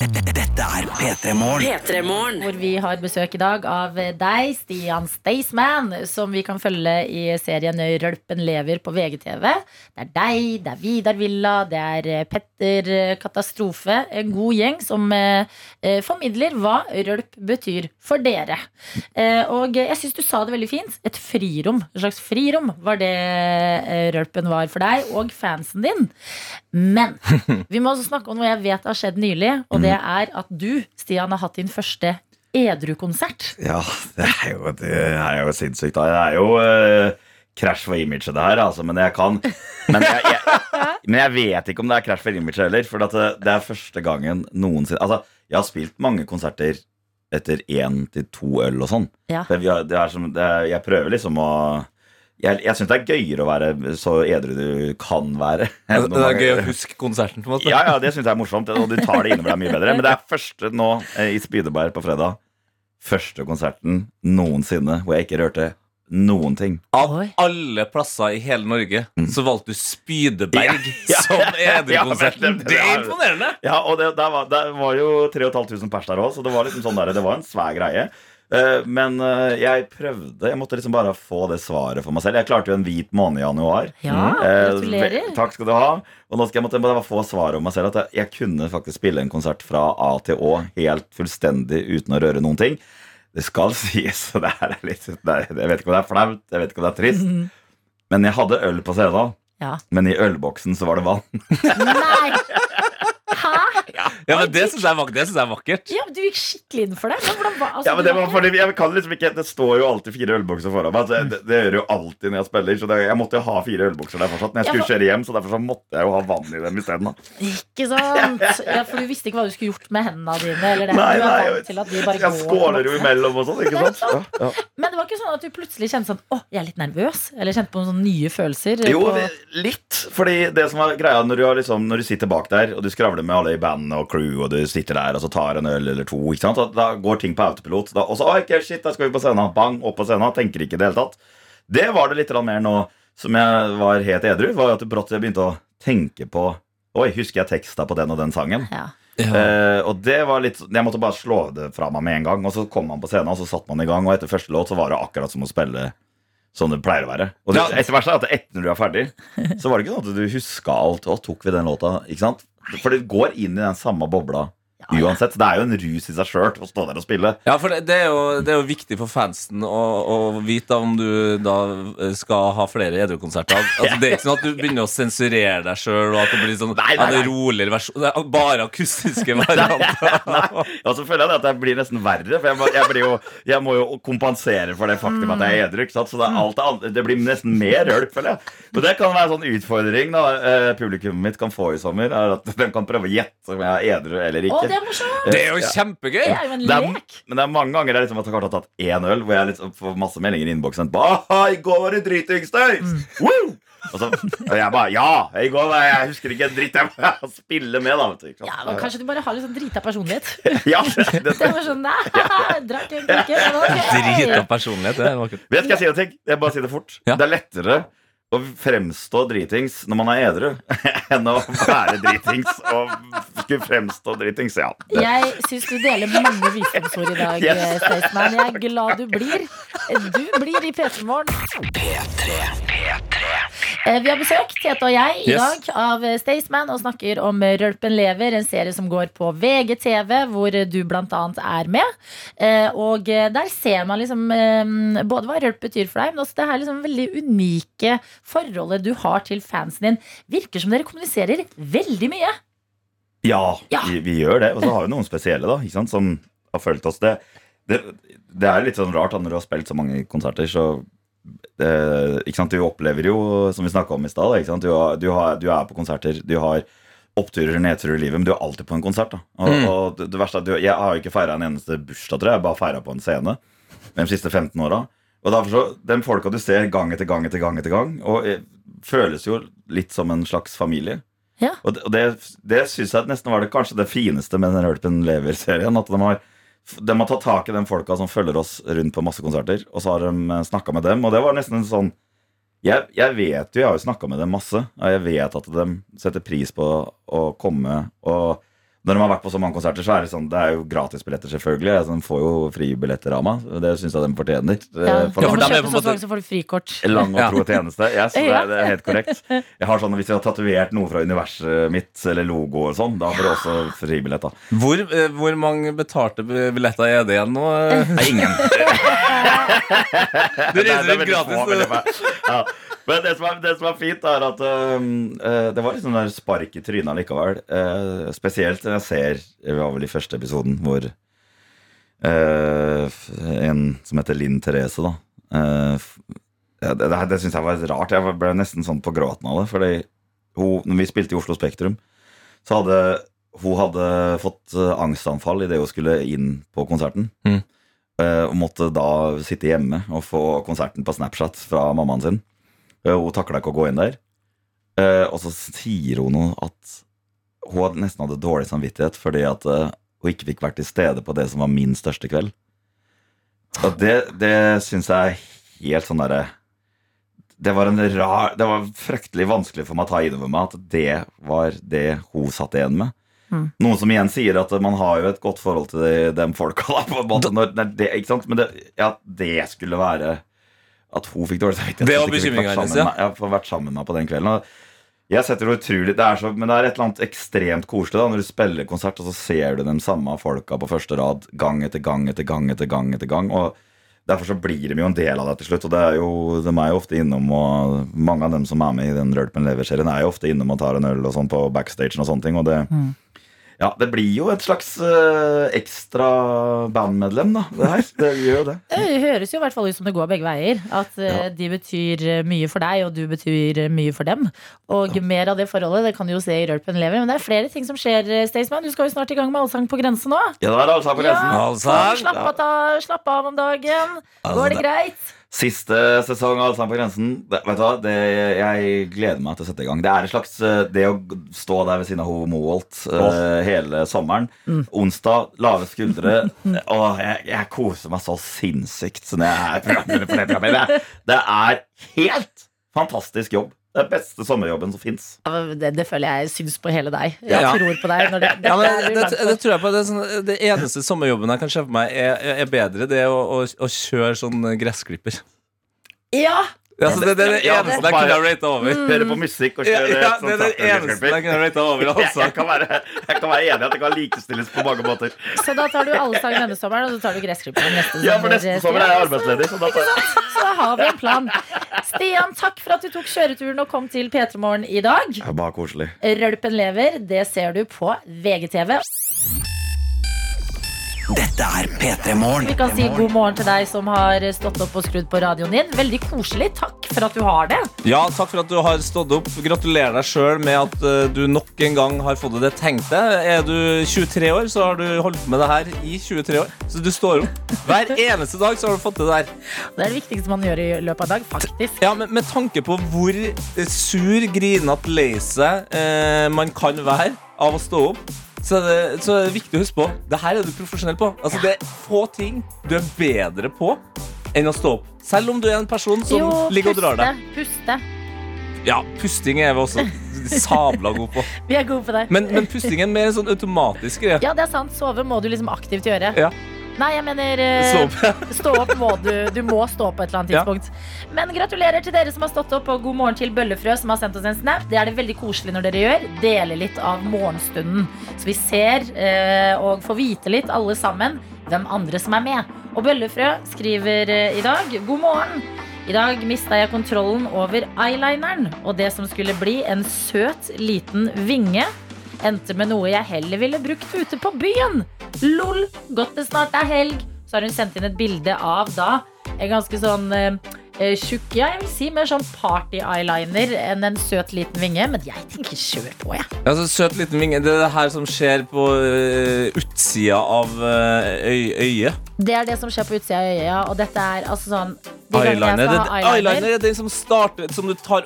Dette er P3 Morgen. Hvor vi har besøk i dag av deg, Stian Staysman, som vi kan følge i serien Rølpen lever på VGTV. Det er deg, det er Vidar Villa, det er eh, Petter eh, Katastrofe. En god gjeng som eh, eh, formidler hva rølp betyr for dere. Eh, og jeg syns du sa det veldig fint. Et frirom. Et slags frirom var det eh, rølpen var for deg og fansen din. Men vi må også snakke om noe jeg vet har skjedd nylig, og det er at du, Stian, har hatt din første edru-konsert. Ja, det er jo, det er jo sinnssykt. Det er jo uh, crash for imaget, det her. Altså, men jeg kan men jeg, jeg, men jeg vet ikke om det er crash for imaget heller. For at det, det er første gangen noensinne Altså, jeg har spilt mange konserter etter én til to øl og sånn. Ja. Det, det som, det jeg prøver liksom å Jeg, jeg syns det er gøyere å være så edru du kan være. Det er gøy å huske konserten. på en måte Ja, ja, det syns jeg er morsomt, og du tar det innover deg mye bedre. Men det er første nå eh, i Spydeberg på fredag. Første konserten noensinne hvor jeg ikke rørte noen ting. Av alle plasser i hele Norge så valgte du Spydeberg Mm. Ja, ja, som ja, edrukonserten. er det er- imponerende! Ja, og det, der var, der var jo 3500 pers der òg, så det var liksom sånn der, det var en svær greie. Eh, men eh, jeg prøvde Jeg måtte liksom bare få det svaret for meg selv. Jeg klarte jo en hvit måned i januar. Ja, Eh, gratulerer. eh, Takk skal du ha. Og nå skal jeg måtte bare få svaret om meg selv. At jeg, jeg kunne faktisk spille en konsert fra A til Å helt fullstendig uten å røre noen ting. Det skal sies, og det er litt det er, Jeg vet ikke om det er flaut, jeg vet ikke om det er trist. Men jeg hadde øl på scenen. Ja. Men i ølboksen så var det vann. Nei! Ja, men Det syns jeg, er er vakkert. Ja, Du gikk skikkelig inn for det. Men hvordan altså, Ja, men det, var fordi jeg kan liksom ikke Det står jo alltid fire ølbokser foran meg. Altså, det, det gjør jo alltid når jeg spiller. Så det, jeg måtte jo ha fire ølbokser der fortsatt. Når jeg Ja, skulle for- kjøre hjem, så derfor så måtte jeg jo ha vann i dem isteden. Ikke sant? Ja, for du visste ikke hva du skulle gjort med hendene dine. Eller det. Nei, nei, jeg, de Jeg skåler jo imellom og sånn, ikke sant? Ja, ja. Men det var ikke sånn at du plutselig kjente sånn Å, jeg er litt nervøs. Eller kjente på sånne nye følelser. Jo, på, litt. Fordi det som er greia når du, har liksom, når du sitter bak der, og du skravler med alle i bandet og crew, og du sitter der og så tar en øl eller to, ikke sant? Da, da går ting på autopilot. Da, og så oi, ok, shit, da skal vi på scenen. Bang, opp på scenen. Tenker ikke i det hele tatt. Det var det litt mer nå som jeg var helt edru, var at brått jeg begynte å tenke på Oi, husker jeg teksta på den og den sangen? ja. Eh, og det var litt Jeg måtte bare slå det fra meg med en gang. Og så kom man på scenen, og så satt man i gang, og etter første låt så var det akkurat som å spille sånn det pleier å være. Og det, Ja. etter hvert så er at etter når du er ferdig, så var det ikke sånn at du huska alt. Og tok vi den låta? Ikke sant? For det går inn i den samme bobla Ja, ja. uansett. Det er jo en rus i seg sjøl å stå der og spille. Ja, for det, det, er jo, det er jo viktig for fansen å, å vite om du da eh, skal ha flere edrukonserter. Altså, det er ikke sånn at du begynner å sensurere deg sjøl, og at det blir sånn Nei, nei, nei. roligere versjon. Det er bare akustiske varianter. Og så føler jeg at det blir nesten verre, for jeg må, jeg blir jo, jeg må jo kompensere for det faktum at jeg er edru. Så det, er alt det, blir nesten mer rølp, føler jeg. Og det kan være en sånn utfordring da eh, publikummet mitt kan få i sommer. Er at De kan prøve å gjette om jeg er edru eller ikke. Det er morsomt! Det er jo kjempegøy! Det er jo en Det er, lek. men det er mange ganger jeg liksom har klart å tatt én øl, hvor jeg liksom får masse meldinger i innboksen. I går var det dritings, mm. Og, så, og jeg bare Ja, i går var jeg, husker ikke en dritt. Jeg må spille med, da. Vet du. Ja, men Kanskje du bare har litt sånn drita personlighet. ja, det, det, Det var sånn Nei, drakk en drikke. Drita personlighet. Det er vakkert. Vet hva jeg sier, ting? Jeg bare sier det fort. Ja. Det er lettere å fremstå dritings når man er edru, enn å være dritings og skulle fremstå dritings. Ja. Det. Jeg syns du deler mange visdomsord i dag, Yes. eh, Staysman. Jeg er glad du blir. Du blir i P3 Morgen. P3. P3. Eh, Vi har besøk, Tete og jeg, i Yes. dag av eh, Staysman og snakker om Rølpen lever, en serie som går på VGTV, hvor du annet er med. Eh, Og der ser man liksom både hva rølp betyr for deg, men også det her liksom veldig unike forholdet du har til fansen din. Virker som dere kommuniserer veldig mye. Ja, Ja. Vi, vi gjør det. Og så har vi noen spesielle da, ikke sant, som har fulgt oss. Det, det, det er litt sånn rart da, når du har spilt så mange konserter, så det, ikke sant, Du opplever jo, som vi snakka om i stad, du, du, du er på konserter, du har oppturer og nedturer i livet, men du er alltid på en konsert. da Og, Mm. og det, det verste er at du, Jeg har jo ikke feira en eneste bursdag, tror jeg. Jeg har bare feira på en scene de siste 15 åra. Og derfor så, Den folka du ser gang etter gang etter gang, etter gang og eh, føles jo litt som en slags familie. Ja. Og det, og det, det syns jeg nesten var det kanskje det fineste med den Rølpen lever-serien. At de har, de har tatt tak i de folka som følger oss rundt på masse konserter, og så har de snakka med dem. Og det var nesten en sånn jeg, jeg vet jo, jeg har jo snakka med dem masse, og jeg vet at de setter pris på å komme. Og når de har vært på så mange konserter, så er det sånn Det er jo gratisbilletter, selvfølgelig. Altså, de får jo fribilletter av meg. Det syns jeg de fortjener. Ja, Eh, du for må for kjøpe så mange, så får du frikort. Lang og tro tjeneste. Yes, det, Ja. er, det er helt korrekt. Jeg har sånn, Hvis jeg har tatovert noe fra universet mitt, eller logo og sånn, da får du også fribillett. da Hvor, eh, hvor mange betalte billetter er det igjen nå? Nei, ingen. du Det er- reiser er veldig gratis. få, få. Ja. Men det som, er, det som er fint, er at øh, det var litt sånn der spark i trynet likevel. Uh, spesielt når jeg ser Det var vel i første episoden hvor uh, en som heter Linn Therese, da eh, Det, det, det syns jeg var rart. Jeg ble nesten sånn på gråten av det. Fordi hun, når vi spilte i Oslo Spektrum, så hadde hun hadde fått angstanfall idet hun skulle inn på konserten. Mm. Eh, og måtte da sitte hjemme og få konserten på Snapchat fra mammaen sin. Eh, hun takla ikke å gå inn der. Eh, og så sier hun noe at hun nesten hadde dårlig samvittighet fordi at eh, hun ikke fikk vært til stede på det som var min største kveld. Og det, det syns jeg er helt sånn derre det var, en rar, det var fryktelig vanskelig for meg å ta inn over meg at det var det hun satt igjen med. Mm. Noen som igjen sier at man har jo et godt forhold til de, de folka. Da, på en måte, når, når det, ikke sant? Men det, ja, det skulle være At hun fikk dårlig samvittighet. Det var bekymringa hennes, ja. med ja. vært sammen med meg på den kvelden. Og jeg setter det utrolig det er så, Men det er et eller annet ekstremt koselig da når du spiller konsert, og så ser du de samme folka på første rad gang etter gang etter gang etter gang. etter gang Og Derfor så blir de jo en del av det til slutt. Og det er jo, de er jo ofte innom og Mange av dem som er med i den Rølpen lever-serien, er jo ofte innom og tar en øl og sånn på backstagen og sånne ting. Og det, ja, det blir jo et slags uh, ekstra bandmedlem, da. Det her. Det gjør jo det. Det høres jo i hvert fall ut som det går begge veier. At uh, Ja. de betyr eh, mye for deg, og du betyr mye for dem. Og mer av det forholdet det kan du jo se i Rølpen lever. Men det er flere ting som skjer, Staysman. Du skal jo snart i gang med Allsang på grensen nå. Ja, det er Allsang på grensen. Ja, Allsang. slapp av, slapp av om dagen. Går det greit? Siste sesong av Allsang på grensen. Det, vet du hva? Det, jeg gleder meg til å sette i gang. Det er en slags eh, Det å stå der ved siden av Ho Moholt uh, hele sommeren. Onsdag, lave skuldre. og jeg, jeg koser meg så sinnssykt når jeg er det programmet. Det, det er helt fantastisk jobb. Det er beste sommerjobben som fins. Det, det føler jeg syns på hele deg. Jeg Ja. tror på deg. Når det, Ja, men det, det, tror jeg på. Det, er sånn, det eneste sommerjobben jeg kan se for meg, er, er bedre. Det er å, å, å kjøre sånn gressklipper. Ja! Altså, det, det er det Ja, eneste jeg kunne ha rata over. Høre på musikk og kjøre ja, sånn det er det eneste jeg kunne ha rata over. jeg, Altså. jeg, kan være, enig i at det kan likestilles på mange måter. Så da tar du Allsang denne sommeren, og så tar du gressklipperen neste Ja, for neste sommer er jeg arbeidsledig. Så da tar Så da har vi en plan. Stian, takk for at du tok kjøreturen og kom til P3 Morgen i dag. bare koselig. Rølpen lever, det ser du på VGTV. Dette er P3 Morgen. Vi kan si god morgen til deg som har stått opp og skrudd på radioen din. Veldig koselig. Takk for at du har det. Ja, takk for at du har stått opp. Gratulerer deg sjøl med at eh, du nok en gang har fått det tenkte. Er du 23 år, så har du holdt på med det her i 23 år. Så du står opp. Hver eneste dag så har du fått det der. Det er det viktigste man gjør i løpet av dag, faktisk. Ja, men Med tanke på hvor sur, grinete, lei seg eh, man kan være av å stå opp, så det, så er viktig å huske på det her er du profesjonell på. Altså Det er få ting du er bedre på enn å stå opp. Selv om du er en person som Jo, ligger og drar deg. Puste. Ja, pusting er vi også sabla gode på. Vi er gode på det. Men, men pusting er mer sånn automatisk greie. Ja, det er sant. Sove må du liksom aktivt gjøre. Ja. Nei, jeg mener eh, Stå opp. Stå opp må du. Du må stå opp på et eller annet Ja. tidspunkt. Men gratulerer til dere som har stått opp, og god morgen til Bøllefrø som har sendt oss en snap. Det er det veldig koselig når dere gjør. Dele litt av morgenstunden. Så vi ser eh, og får vite litt, alle sammen, hvem andre som er med. Og Bøllefrø skriver eh, i dag God morgen. I dag mista jeg kontrollen over eyelineren, og det som skulle bli en søt, liten vinge, endte med noe jeg heller ville brukt ute på byen. Lol, godt det snart er helg. Så har hun sendt inn et bilde av da en ganske sånn eh, eh, tjukk, ja, jeg vil si mer sånn party-eyeliner enn en søt liten vinge. Men jeg tenker kjør på, jeg. Altså, søt liten vinge. Det er det her som skjer på uh, utsida av uh, øy, øyet. Det er det som skjer på utsida av øyet, ja. Og dette er altså sånn de Eyeliner. Det, eyeliner, eyeliner er den som starter Som du tar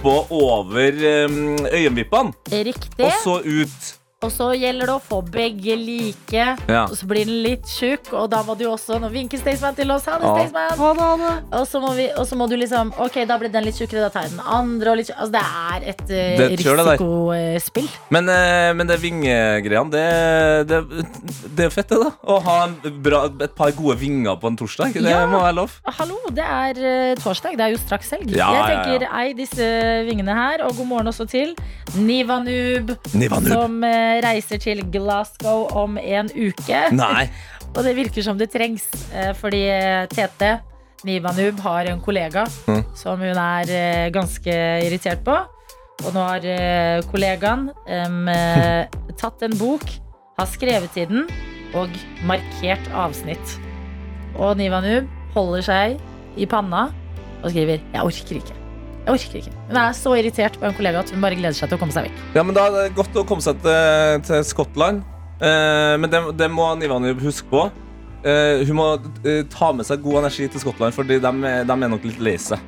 oppå over um, øyenvippene, Riktig. og så ut. Og så gjelder det å få begge like. Ja. Og så blir den litt tjukk, og da må du også Nå vinker Staysman til oss. Ha det, Ja. Staysman. Og så må, vi, og så må du liksom Ok, da ble den litt tjukkere, da tar jeg den andre. Og litt, tjukk- altså, det er et uh, Det- risikospill. Men, uh, men det vingegreiene, det, det, det er fett, det, da. Å ha en bra, et par gode vinger på en torsdag. Det Ja. må være lov. Hallo, det er uh, torsdag. Det er jo straks helg. Ja, jeg ja, ja. tenker ei disse vingene her, og god morgen også til Nivanub, Nivanub. som eh, reiser til Glasgow om en uke. Nei. Og det virker som det trengs, eh, fordi eh, Tete Nibanub har en kollega Mm. som hun er eh, ganske irritert på. Og nå har eh, kollegaen eh, tatt en bok, har skrevet i den og markert avsnitt. Og Nibanub holder seg i panna og skriver 'Jeg orker ikke'. Jeg orker ikke. Hun er så irritert på en kollega at hun bare gleder seg til å komme seg vekk. Ja, men Da er det godt å komme seg til, til Skottland. Eh, men det, det må Nivanub huske på. Eh, hun må eh, ta med seg god energi til Skottland, Fordi de, de er nok litt lei seg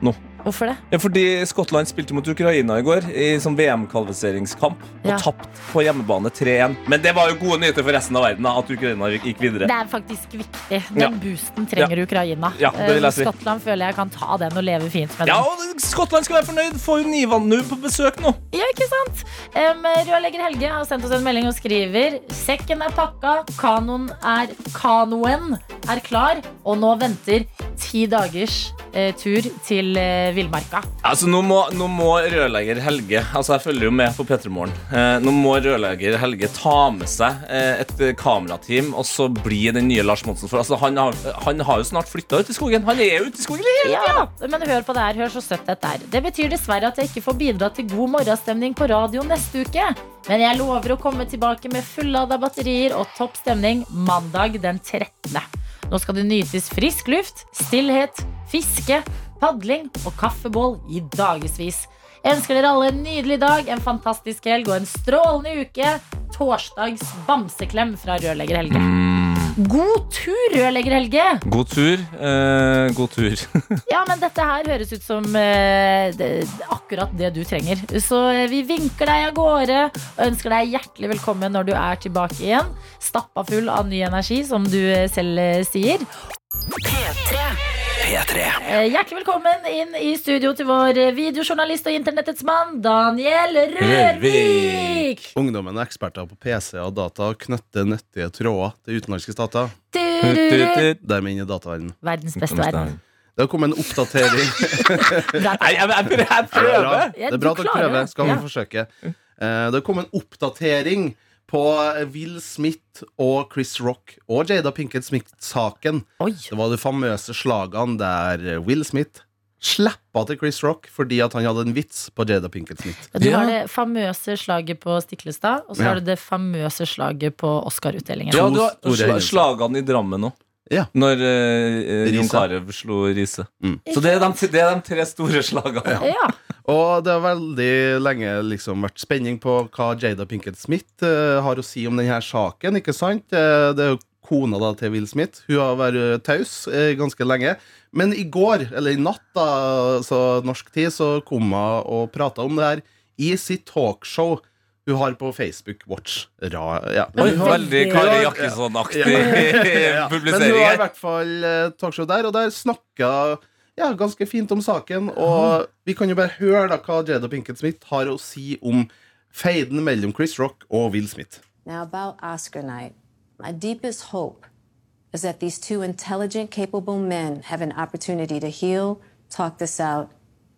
nå. Hvorfor det? Ja, fordi Skottland spilte mot Ukraina i går i sånn VM-kvalifiseringskamp og Ja. tapte på hjemmebane 3-1. Men det var jo gode nyheter for resten av verden at Ukraina gikk videre. Det er faktisk viktig. Den Ja. boosten trenger Ukraina. Ja, det vil jeg Eh. Skottland føler jeg kan ta den og leve fint med den. Ja, og Skottland skal være fornøyd. Får jo Nivanub på besøk nå. Ja, ikke sant? Um, Rørlegger Helge har sendt oss en melding og skriver Sekken er pakka, kanoen er, kanoen er klar, og nå venter ti dagers eh, tur til eh, villmarka. Altså, nå må, nå må rørlegger Helge Altså, jeg følger jo med på P3 Morgen. Eh, nå må rørlegger Helge ta med seg eh, et eh, kamerateam og så bli den nye Lars Monsen. For altså, han, har, han har jo snart flytta ut i skogen. Han er jo ute i skogen hele Ja, men hør på det her, hør så søtt dette er. Det betyr dessverre at jeg ikke får bidra til god morgenstemning på radio neste uke. Men jeg lover å komme tilbake med fullada batterier og topp stemning mandag den 13. Nå skal det nytes frisk luft, stillhet, fiske, padling og kaffebål i dagevis. Jeg ønsker dere alle en nydelig dag, en fantastisk helg og en strålende uke. Torsdags bamseklem fra Rørlegger Helge. God tur, Rørlegger Helge! God tur. Eh, god tur. Ja, men dette her høres ut som eh, det, akkurat det du trenger. Så eh, vi vinker deg av gårde og ønsker deg hjertelig velkommen når du er tilbake igjen. Stappa full av ny energi, som du eh, selv eh, sier. P3. Eh, hjertelig velkommen inn i studio til vår eh, videojournalist og internettets mann, Daniel Rørvik. Ungdommen er eksperter på PC og data og knytter nyttige tråder til utenlandske stater. Dermed inn i dataverdenen. Verdens beste verden. Det har kommet en oppdatering. Nei, jeg, er prøver. Det er bra at dere prøver. Skal vi forsøke. Eh, Det har kommet en oppdatering på Will Smith og Chris Rock og Jada Pinkett Smith-saken. Det var de famøse slagene der Will Smith slappa til Chris Rock fordi at han hadde en vits på Jada Pinkett Smith. Du har det famøse slaget på Stiklestad, og så Ja. har du det famøse slaget på Oscar-utdelingen. Ja, du har slagene i Drammen òg. Ja. Når uh, Jon. Carew slo Riise. Mm. Så det er, de, det er de tre store slagene. Ja. Og det har veldig lenge liksom vært spenning på hva Jada Pinkett Smith eh, har å si om denne saken. ikke sant? Eh, det er jo kona da til Will Smith. Hun har vært taus eh, ganske lenge. Men i går, eller i natt, da, så norsk tid, så kom hun og prata om det her i sitt talkshow hun har på Facebook Watch. Ra, ja. Oi, veldig Kari Jakkesson-aktig ja. Men hun har i hvert fall talkshow der, og der snakka ja, ganske fint om saken. Og vi kan jo bare høre da hva Jada Pinkett Smith har å si om feiden mellom Chris Rock og Will Smith. Now, about Oscar night, my deepest hope is that these two intelligent, capable men have an opportunity to heal, talk this out,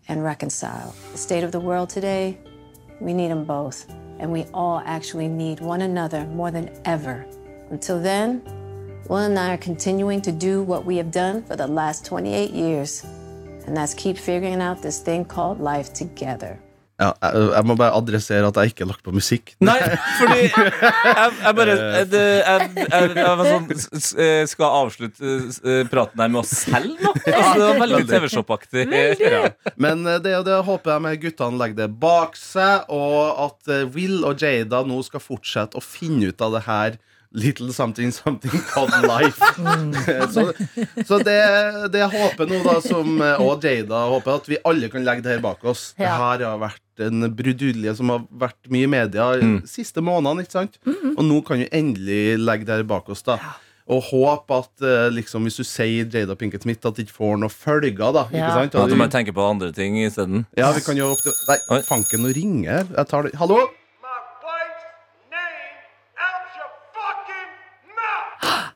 and reconcile. The state of the world today, we need them both. And we all actually need one another more than ever. Until then, Will and I are continuing to do what we have done for the last 28 years. And that's keep figuring out this thing called life together. Ja, jeg, jeg må bare adressere at jeg ikke har lagt på musikk. Nei, fordi jeg, jeg bare det, jeg, jeg, jeg var sånn eh, Skal avslutte eh, praten her med oss selv nå? Altså, det var veldig TV-shop-aktig. Ja. Men eh, det det håper jeg med guttene legger det bak seg, og at Will og Jada nå skal fortsette å finne ut av det her Little something something called life. så så det, det jeg håper nå, da, som eh, og Jada håper, at vi alle kan legge det her bak oss. Det her har vært en brudulje som har vært mye i media mm. siste månedene. ikke sant? Og nå kan vi endelig legge det her bak oss. da Og håpe at eh, liksom, hvis du sier Jada Pinkett Smith, at det ikke får noen følger. da ikke Ja. sant? At du bare tenker på andre ting isteden. ja, vi kan jo opp til Nei, fanken, nå ringer jeg. Jeg tar det. Hallo?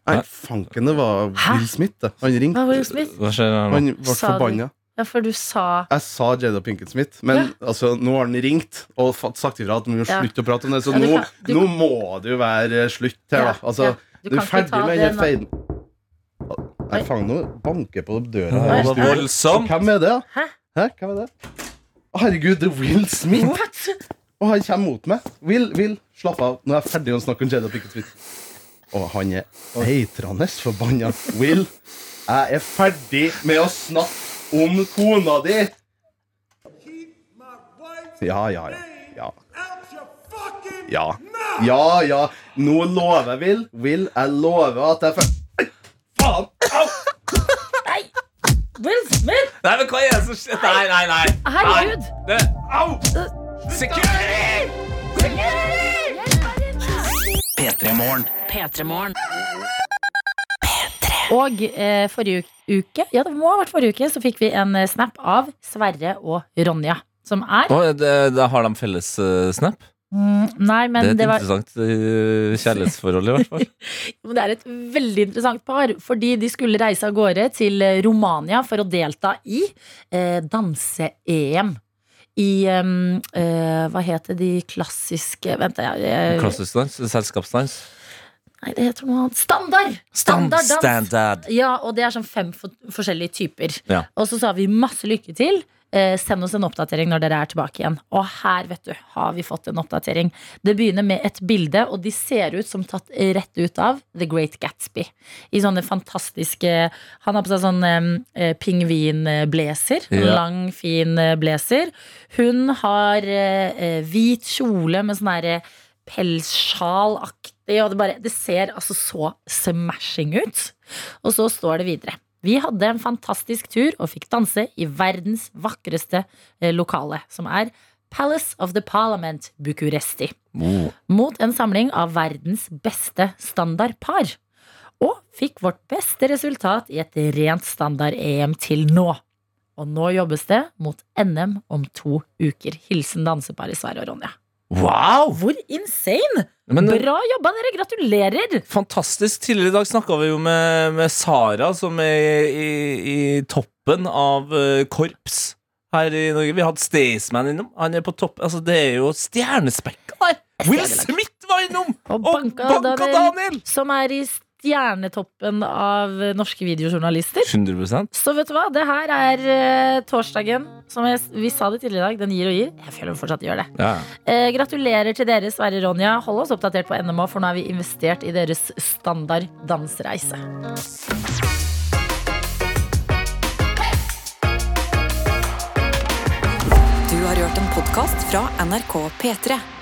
Nei, fanken, det var Will Smith. Da. Han ringte. Hva Will Smith? Hva skjer nå? Han ble Sa du- forbanna. Ja, for du sa Jeg sa Jada Pinkett Smith, men altså, nå har han ringt og fått sagt ifra at vi må Ja. slutte å prate om det. Så Ja, du nå, kan- du nå må det jo være slutt her, Ja, da. Altså, ja. Du du, kan er ikke ferdig ta med det den nå. feiden. Nei, faen, nå banker på døra her. det var voldsomt. Hvem er det, da? Hæ? Hæ? Hvem er det? Å, Herregud, det er Will Smith! What? Og han kommer mot meg. Will, Will, slapp av. Nå er jeg ferdig å snakke om Jada Pinkett Smith. Og han er eitrende forbanna. Will, jeg er ferdig med å snakke om kona di. Ja, ja, ja. Ja, ja. Ja, ja. Nå lover jeg, Will. Will, jeg lover at jeg fer... Faen! Au! Will Smith! Nei, men hva er det som skjer? Nei, nei, nei. Herregud! Nei. Au! Security! P3morgen. P3morgen. Og eh, forrige uke, ja det må ha vært forrige uke, så fikk vi en eh, snap av Sverre og Ronja. Som er Å, det, det har de felles uh, snap? mm, Nei, Det er et det, var, interessant eh, kjærlighetsforhold, i hvert fall. det er et veldig interessant par. Fordi de skulle reise av gårde til Romania for å delta i eh, danse-EM. I um, uh, Hva heter de klassiske Vent, jeg, Klassisk dans? Selskapsdans? Nei, det heter noe annet. Standard! Stand, Standarddans. standard. Ja, og det er sånn fem for forskjellige typer. Ja. Og så sa vi masse lykke til. Eh, send oss en oppdatering når dere er tilbake igjen. Og her vet du, har vi fått en oppdatering. Det begynner med et bilde, og de ser ut som tatt rett ut av The Great Gatsby. I sånne fantastiske Han har på seg sånn eh, pingvinblazer. En Ja. lang, fin eh, blazer. Hun har eh, eh, hvit kjole med sånn herre pelssjalaktig, og det, bare, det ser altså så smashing ut. Og så står det videre. Vi hadde en fantastisk tur og fikk danse i verdens vakreste eh, lokale, som er Palace of the Parliament Bucuresti. Mot en samling av verdens beste standardpar. Og fikk vårt beste resultat i et rent standard-EM til nå. Og nå jobbes det mot NM om to uker. Hilsen danseparet Sverre og Ronja. Wow! Hvor insane! Men, Bra jobba, dere! Gratulerer! Fantastisk. Tidligere i dag snakka vi jo med, med Sara, som er i, i toppen av eh, korps her i Norge. Vi hadde Staysman innom. Han er på topp. Altså, det er jo stjernespekka der! Will Smith var innom! Og Og banka, banka Daniel, Daniel! som er i stjernetoppen av norske videojournalister. 100% Så vet du hva, det her er eh, torsdagen. Som jeg, vi sa det tidligere i dag, den gir og gir. Jeg føler hun fortsatt gjør det. ja. Eh, gratulerer til dere, Sverre Ronja. Hold oss oppdatert på NMO, for nå har vi investert i deres standard dansreise. Du har hørt en podkast fra NRK P3.